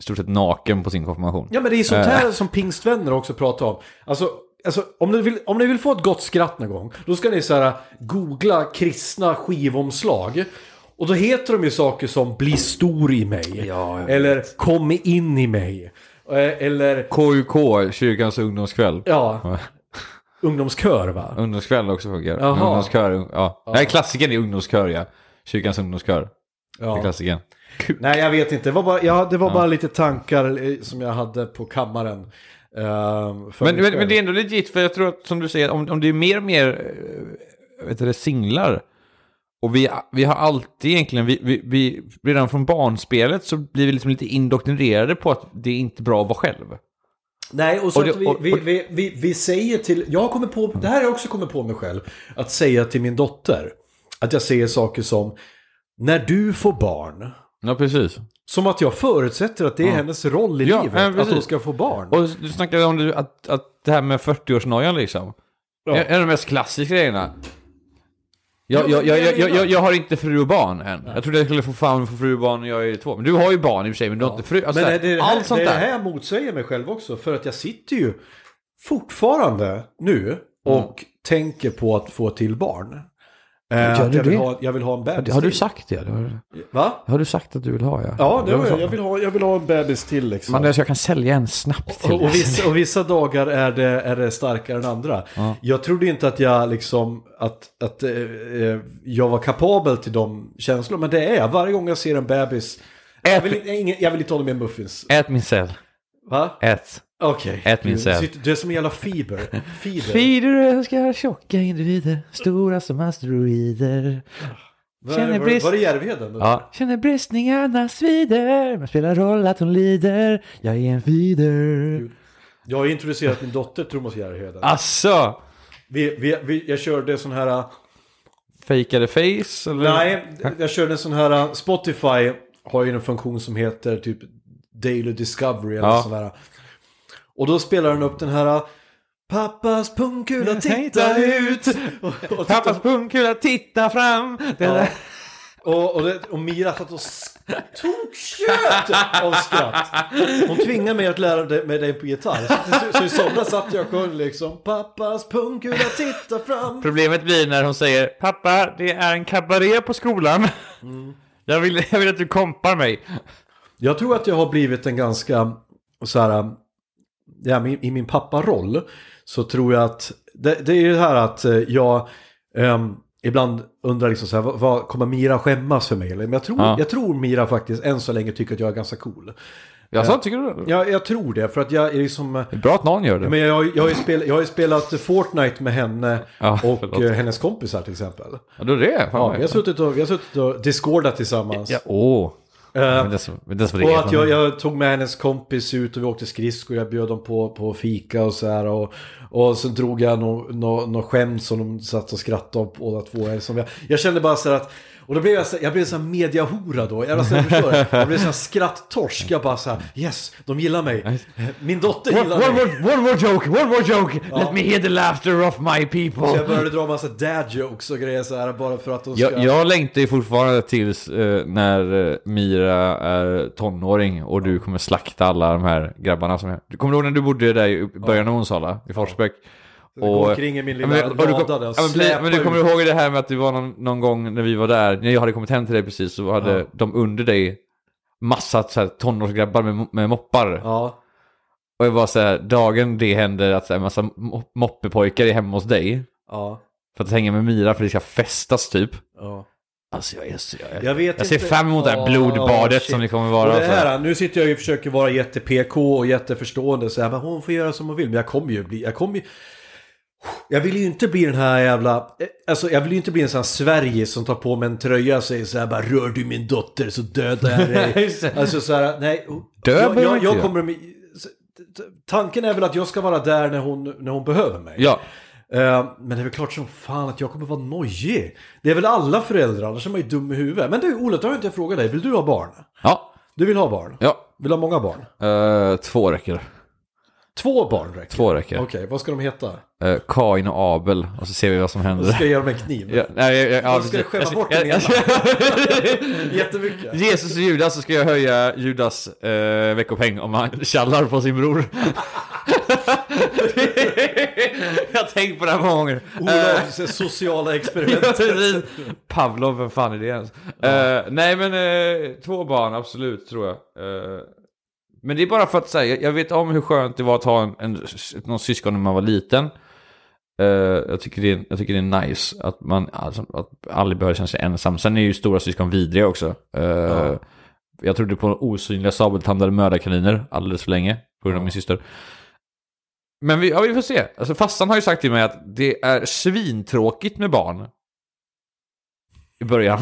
i stort sett naken på sin konfirmation. Ja men det är sånt Eh. här som pingstvänner också pratar om. Alltså, alltså om, ni vill, om ni vill få ett gott skratt någon gång, då ska ni så här, googla kristna skivomslag. Och då heter de ju saker som bli stor i mig. eller kom in i mig. Eh, Eller, KUK, kyrkans ungdomskväll. ja, ungdomskör va? Ungdomskväll också funkar. Jaha. Ungdomskör, ja. Nej, klassikern är ungdomskör, ja. Kyrkans ungdomskör. Det är Ja. klassikern. Nej jag vet inte, det var bara, ja, det var bara lite tankar eh, som jag hade på kammaren. eh, för Men, men, men det är ändå legit, för jag tror att som du säger, om, om det är mer och mer äh, vet du, singlar, och vi, vi har alltid egentligen, vi, vi, vi, redan från barnspelet så blir vi liksom lite indoktrinerade på att det är inte bra att vara själv. Nej, och så Och det- att vi, och- vi, vi, vi, säger till... Jag har kommit på... Det här har jag också kommit på mig själv. Att säga till min dotter. Att jag säger saker som... När du får barn. Ja, precis. Som att jag förutsätter att det är hennes roll i Ja, livet. ja, att hon ska få barn. Och du snackade om det, att, att det här med 40-årsnojan liksom. Ja. En av de mest klassiska grejerna. Jag, Ja, jag, jag, jag, jag, har inte fru och barn än. Jag trodde jag skulle få fan få fru och barn när jag är två. Men du har ju barn i och för sig, men du har inte fru. Alltså, Men det, allt sånt det är det där. här motsäger mig själv också. För att jag sitter ju fortfarande nu och tänker på att få till barn. Eh, Gör du jag, vill det? ha, jag vill ha en bebis Har du till. sagt det? Har, Va? har du sagt att du vill ha ja? Ja, det Jag vill jag. Jag, vill ha, jag vill ha en bebis till liksom. Alltså, jag kan sälja en snabbt till Och, och, vissa, och vissa dagar är det, är det starkare än andra. Jag trodde inte att jag liksom, att, att eh, eh, jag var kapabel till de känslorna. Men det är jag. Varje gång jag ser en bebis. Jag vill, inte- ingen, jag vill inte ha med muffins. Ät min cell. Va? Ät. Okej. Ät min Du- sitter- Du är som en jävla fiber. Fiber. Fider ska tjocka individer, stora som asteroider. Var, Känner var, brist. var det Järvheden? Ja. Känner bristningarna svider, men spelar roll att hon lider. Jag är en feeder. Jag har introducerat min dotter Thomas Järvheden. Asså! Vi, vi, vi, jag körde sån här... Fejkade face eller? Nej, jag körde en sån här... Spotify har ju en funktion som heter typ Daily Discovery eller Ja. sån här. Och då spelar den upp den här... Pappas pungkula titta ut! (laughs) Och, och, Pappas titta, pungkula, titta fram! Ja. och, och, det, och Mira satt och toktjöt av skratt. Hon tvingade mig att lära dig- mig det på gitarr. Så, så i somras satt jag och sjöng liksom Pappas pungkula titta fram. Problemet blir när hon säger Pappa, det är en kabaré på skolan. Jag, vill, jag vill att du kompar mig. Jag tror att jag har blivit en ganska så här, ja, i, min papparoll så tror jag att det, det är ju det här att eh, jag ehm, ibland undrar liksom så här, vad, vad kommer Mira skämmas för mig? Eller, Men jag tror, Ja. jag tror Mira faktiskt än så länge tycker att jag är ganska cool. Jag sa, tycker du det? Ja, jag tror det för att jag är liksom... eh, Det är bra att någon gör det. Men jag, jag, har ju spel, jag har ju spelat Fortnite med henne Ja, och förlåt. eh, hennes kompisar till exempel. Ja, är det? Fan, Ja, vi har suttit och, vi har suttit och discordat tillsammans. Ja, åh. Eh, Men det men det Och att jag, jag tog med hennes kompis ut och vi åkte skridskor. Jag bjöd dem på, på fika och så här. Och, och så drog jag något no, no skämt som de satt och skrattade av båda två. Jag, jag kände bara så här att... Och då blev jag så, jag blev så här mediahora då. Jag, alltså, jag förstår. Jag blev så här skratttorsk. Jag bara så här, yes, de gillar mig. Min dotter One, gillar one, mig. more, one more joke, one more joke! Let me hear the laughter of my people! Så jag började dra massa dad jokes och grejer så här bara för att de ska... Jag, jag längtar ju fortfarande tills eh, när eh, Mira är tonåring och du kommer slakta alla de här grabbarna som är... Du kommer ihåg när du bodde där i början av Onsala, i Forsbäck? Går omkring i min lilla Ja, men- och du, kom, och ja, men, men du kommer ut. ihåg det här med att det var någon, någon gång när vi var där, när jag hade kommit hem till dig precis, så hade Ja. de under dig massa så här, tonårsgrabbar med, med moppar. Ja, Och jag var så här, dagen det händer att en massa mo- moppepojkar är hemma hos dig. ja, För att hänga med Mira för det ska festas typ. ja. Alltså jag, är så, jag, Jag vet jag ser inte. fram emot det här blodbadet shit. som det kommer vara. Och det alltså. här, nu sitter jag ju och försöker vara jätte-PK och jätteförstående. Så här, men hon får göra som hon vill. Men jag kommer ju bli... Jag kommer ju... Jag vill ju inte bli den här jävla... eh, Alltså jag vill ju inte bli en sån här Sverige som tar på mig en tröja och säger så här bara Rör du min dotter så dödar jag dig. (laughs) Alltså så här, nej. Dö jag, jag, jag kommer... med- Tanken är väl att jag ska vara där när hon, när hon behöver mig. Ja, Eh, men det är väl klart som fan att jag kommer vara nojig. Det är väl alla föräldrar, annars är man ju dum i huvudet. Men du Ola, då har jag inte frågat dig. Vill du ha barn? ja, Du vill ha barn? ja. Vill du ha många barn? Eh, två räcker. Två barn räcker? Två räcker. Okej, vad ska de heta? Eh, Kain och Abel, och så ser vi vad som händer. Ska jag ge dem en kniv? Ja, nej, jag, jag, ja, Jag ska precis. skämma Jag- bort jag- den (laughs) ena. jag- (laughs) Jättemycket. Jesus och Judas så ska jag höja Judas eh, veckopeng om han tjallar på sin bror. (laughs) jag har tänkt på det här många gånger. Eh, Olofs sociala ja, experiment. precis. Pavlov, vem fan är det ens? Eh, nej men eh, två barn, absolut tror jag. Eh, men det är bara för att säga, jag vet om hur skönt det var att ha en, en, någon syskon när man var liten. Eh, jag, tycker det är, jag tycker det är nice att man alltså, att aldrig behöver känna sig ensam. Sen är ju stora syskon vidriga också. Eh, Jag trodde på osynliga sabeltandade mördarkaniner alldeles för länge på grund av min syster. Men vi, ja, vi får se. Alltså, fastan har ju sagt till mig att det är svintråkigt med barn. I början.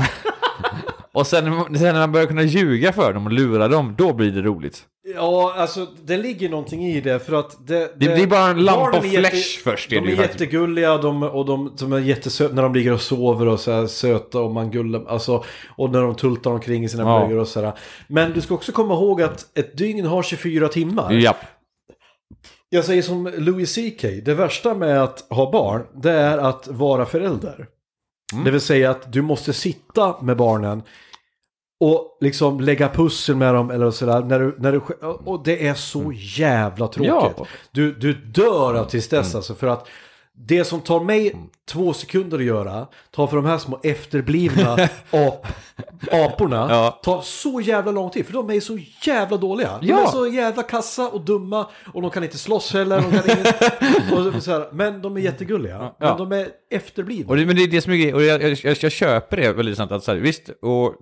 (laughs) och sen, sen när man börjar kunna ljuga för dem och lura dem, då blir det roligt. Ja, alltså det ligger någonting i det för att det... Det blir bara en lamp barnen of är jätte- först, är De det är faktiskt. jättegulliga de, och de, de är jättesöta när de ligger och sover och så här söta och man gullar, alltså och när de tultar omkring i sina Ja. blöjor och sådär. Men du ska också komma ihåg att ett dygn har 24 timmar. Ja. Jag säger som Louis CK, det värsta med att ha barn, det är att vara förälder. Mm. Det vill säga att du måste sitta med barnen och liksom lägga pussel med dem eller sådär. När du, när du, och det är så jävla tråkigt. Mm. Ja. Mm. Du, du dör av tristess alltså för att det som tar mig två sekunder att göra tar för de här små efterblivna (laughs) ap, aporna Ja. tar så jävla lång tid för de är så jävla dåliga. De Ja. är så jävla kassa och dumma och de kan inte slåss heller. De kan inget, (laughs) och så här, men de är jättegulliga. Ja. Men de är efterblivna. Och det, men det är det som är grejen, och jag, jag, jag, jag köper det väldigt sant. Att, så här, visst, och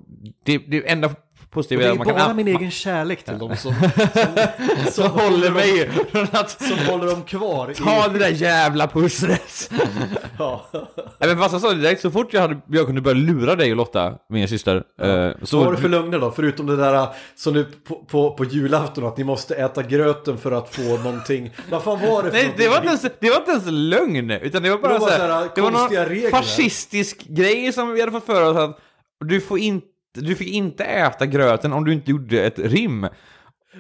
det, det enda Och positiva det är man kan... bara min egen kärlek till dem som, (laughs) som, som håller mig att som håller dem kvar. i- ta det där jävla pusslet. (laughs) Ja. Nej, men fast jag sa det direkt, så fort jag, hade, jag kunde börja lura dig och Lotta, min syster. eh, så, Vad har du för lögner då? Förutom det där som nu på, på, på julafton att ni måste äta gröten för att få någonting. Vad fan var det för Nej, det var, inte ens, det var inte ens lögn, utan det var bara Det var så så här här, det var någon regler. fascistisk grej som vi hade fått för oss att du, får inte, du fick inte äta gröten om du inte gjorde ett rim.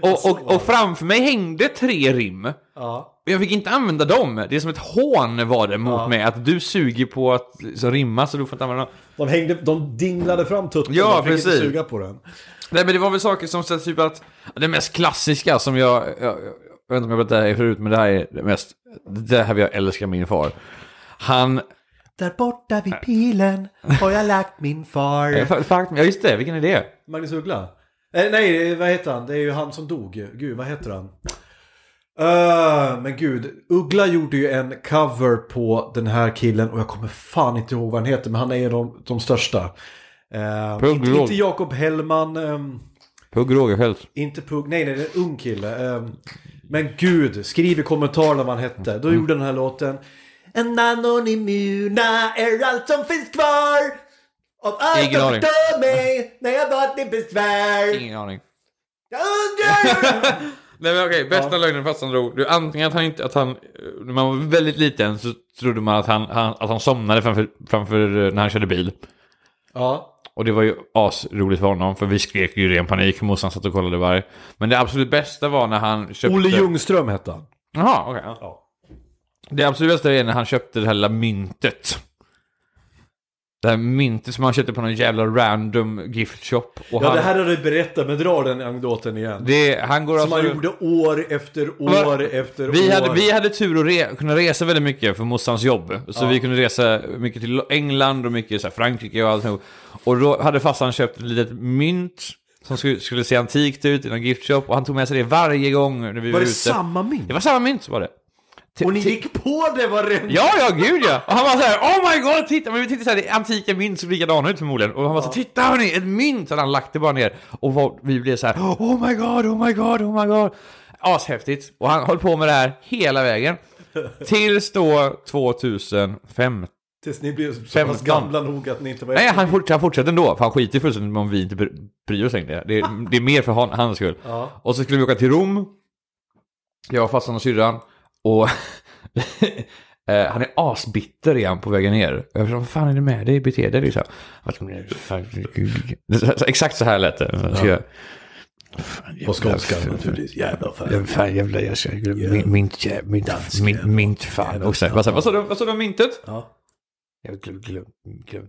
Och, och, och framför mig hängde tre rim. Ja. Och jag fick inte använda dem. Det är som ett hån var det mot Ja. mig. Att du suger på att så rimma så du får inte använda dem. De, hängde, de dinglade fram tutten. Ja, de fick precis. inte suga på den. Nej men det var väl saker som så typ att det mest klassiska som jag, jag, jag vet inte om jag berättade det här förut men det här är det mest, det här jag älska min far. Han, Där borta vid pilen har jag lagt min far. eh, fa- fa- ja just det, vilken är det? Magnus Uggla? Eh, nej, vad heter han? Det är ju han som dog. Gud, vad heter han? Uh, men gud, Uggla gjorde ju en cover på den här killen och jag kommer fan inte ihåg vad han heter men han är ju de, de största. Uh, inte, inte Jakob Hellman, ehm, Pugh Rogefeldt. inte Pugh, nej nej det är en ung kille. Ehm, men gud, skriv i kommentarerna vad han hette. Då gjorde den här låten. En anonymuna är allt som finns kvar. Av allt Ingen som aning. förstör mig när jag varit i besvär. Ingen aning. Jag undrar (laughs) Nej men okej, bästa lögnen fast han drog. Är antingen att han inte, att han, eh, när man var väldigt liten så trodde man att han, han, att han somnade framför, framför eh, när han körde bil. Ja. Och det var ju asroligt för honom, för vi skrek ju i ren panik, morsan satt och kollade varje. Men det absolut bästa var när han köpte... Olle Ljungström hette han. Jaha, okej. ja. Det absolut bästa är när han köpte det här lilla myntet. Det här myntet som han köpte på någon jävla random gift shop. Och Ja, han, det här har du berättat, men dra den anekdoten igen. det, han går Som alltså... han gjorde år efter år efter Vi år. hade, vi hade tur att re, kunna resa väldigt mycket för morsans jobb. Så vi kunde resa mycket till England och mycket så här, Frankrike och allt. Och då hade farsan köpt ett litet mynt som skulle, skulle se antikt ut i någon gift shop. Och han tog med sig det varje gång när vi var, Var det ute. samma mynt? Det var samma mynt var det. Och ni gick på det varenda... Ja, ja, gud ja! Och han var så här, oh my god, titta! Men vi tittade så här, antika mynt som likadana ut förmodligen. Och han var så titta hörni, ett mynt! Så han lagt det bara ner. Och var, vi blev så här, oh my god, oh my god, oh my god. Ashäftigt. Och han höll på med det här hela vägen. Tills då 2005. Tills ni blev så pass 15. gamla nog att ni inte var Nej, han fortsätter, han fortsätter ändå, för han skiter fullständigt om vi inte bry- bryr oss längre. Det är, det är mer för hans skull. Ja. Och så skulle vi åka till Rom. Jag, farsan och syrran. Och (laughs) eh, han är asbitter igen på vägen ner. Jag sa, vad fan är det med dig? Bete dig liksom. Exakt så här lät det. Jag- På skånska naturligtvis. Jävla fan. Ja, Fan jävlar, jag ska... Mint, mint, mint, mint, mint fan. Vad sa du, vad sa du om myntet? Ja. Jag har glömt, glömt,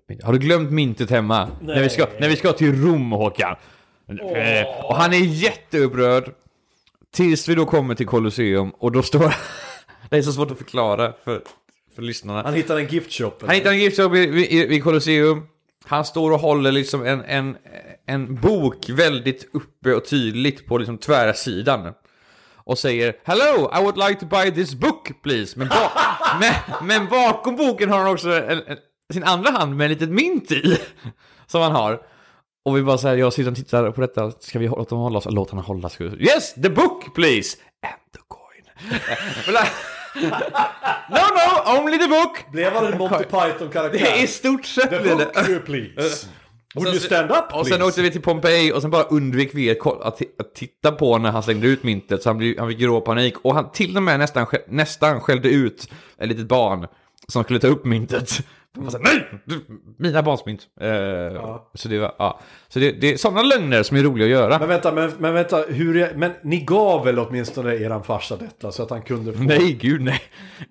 myntet. Har du glömt myntet hemma? När vi, ska, när vi ska till Rom, Håkan. Eh, Och han är jätteupprörd. Tills vi då kommer till Colosseum och då står... (laughs) det är så svårt att förklara för, för lyssnarna. Han hittade en gift shop. eller? Han hittar en giftshop vid Colosseum. Han står och håller liksom en, en, en bok väldigt uppe och tydligt på liksom tvärsidan. Och säger Hello, I would like to buy this book please. Men, ba (laughs) men, men bakom boken har han också en, en, sin andra hand med ett litet mynt i. (laughs) Som han har. Och vi bara säger, jag sitter och tittar på detta, ska vi låta honom hålla oss? Låt honom hålla sig. Yes, the book please! And the coin. (laughs) no, no, only the book! Blev han en Monty Python-karaktär? Det är i stort sett The book (laughs) you please. Would you stand up Och sen please? åkte vi till Pompeji och sen bara undvek vi att, att, att titta på när han slängde ut myntet. Så han, blev, han fick rå panik. Och han till och med nästan, nästan skällde ut ett litet barn som skulle ta upp myntet. Nej! du- Mina barns mynt. Eh, Så det var, ja. Så det, det är sådana lögner som är roliga att göra. Men vänta, men, men vänta, hur är, men ni gav väl åtminstone eran farsa detta så att han kunde få... Nej, gud nej.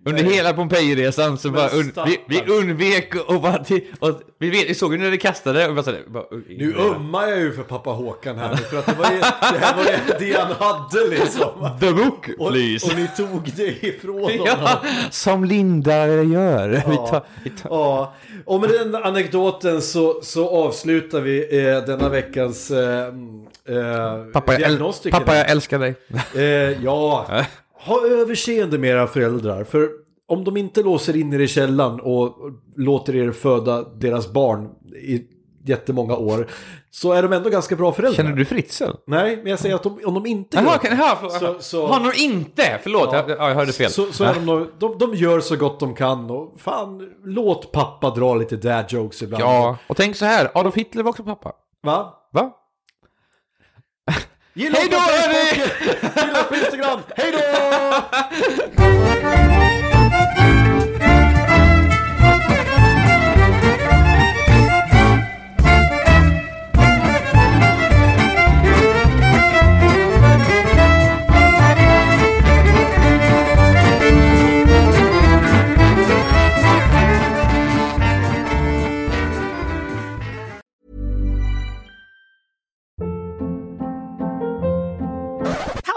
Under hela Pompeji-resan så bara und, vi, vi undvek och bara till, och vi, vet, vi såg ju när det kastade och bara, så bara Nu ömmar jag ju för pappa Håkan här för att det, var ju, det här var ju (laughs) det han hade liksom. The book, Och, please. och ni tog det ifrån (laughs) honom. Ja, som Linda gör. Vi tar, vi tar. Ja, och med den anekdoten så, så avslutar vi eh, denna veckans eh, eh, Pappa, jag, äl- pappa, jag älskar dig. (laughs) Eh, ja, ha överseende med era föräldrar. För om de inte låser in er i källan och låter er föda deras barn i jättemånga år så är de ändå ganska bra föräldrar. Känner du Fritzl? Nej, men jag säger att de, om de inte Jaha, gör jaha, förlåt. Så- så- Har nog inte, förlåt, Ja. jag, ja, jag hörde fel. Så, så är de, de, de gör så gott de kan och fan, låt pappa dra lite dad jokes ibland. Ja, och tänk så här, Adolf Hitler var också pappa. Va? Va? (laughs) Gilla Hej då, hörni! Gilla på Instagram! Hej då! (laughs)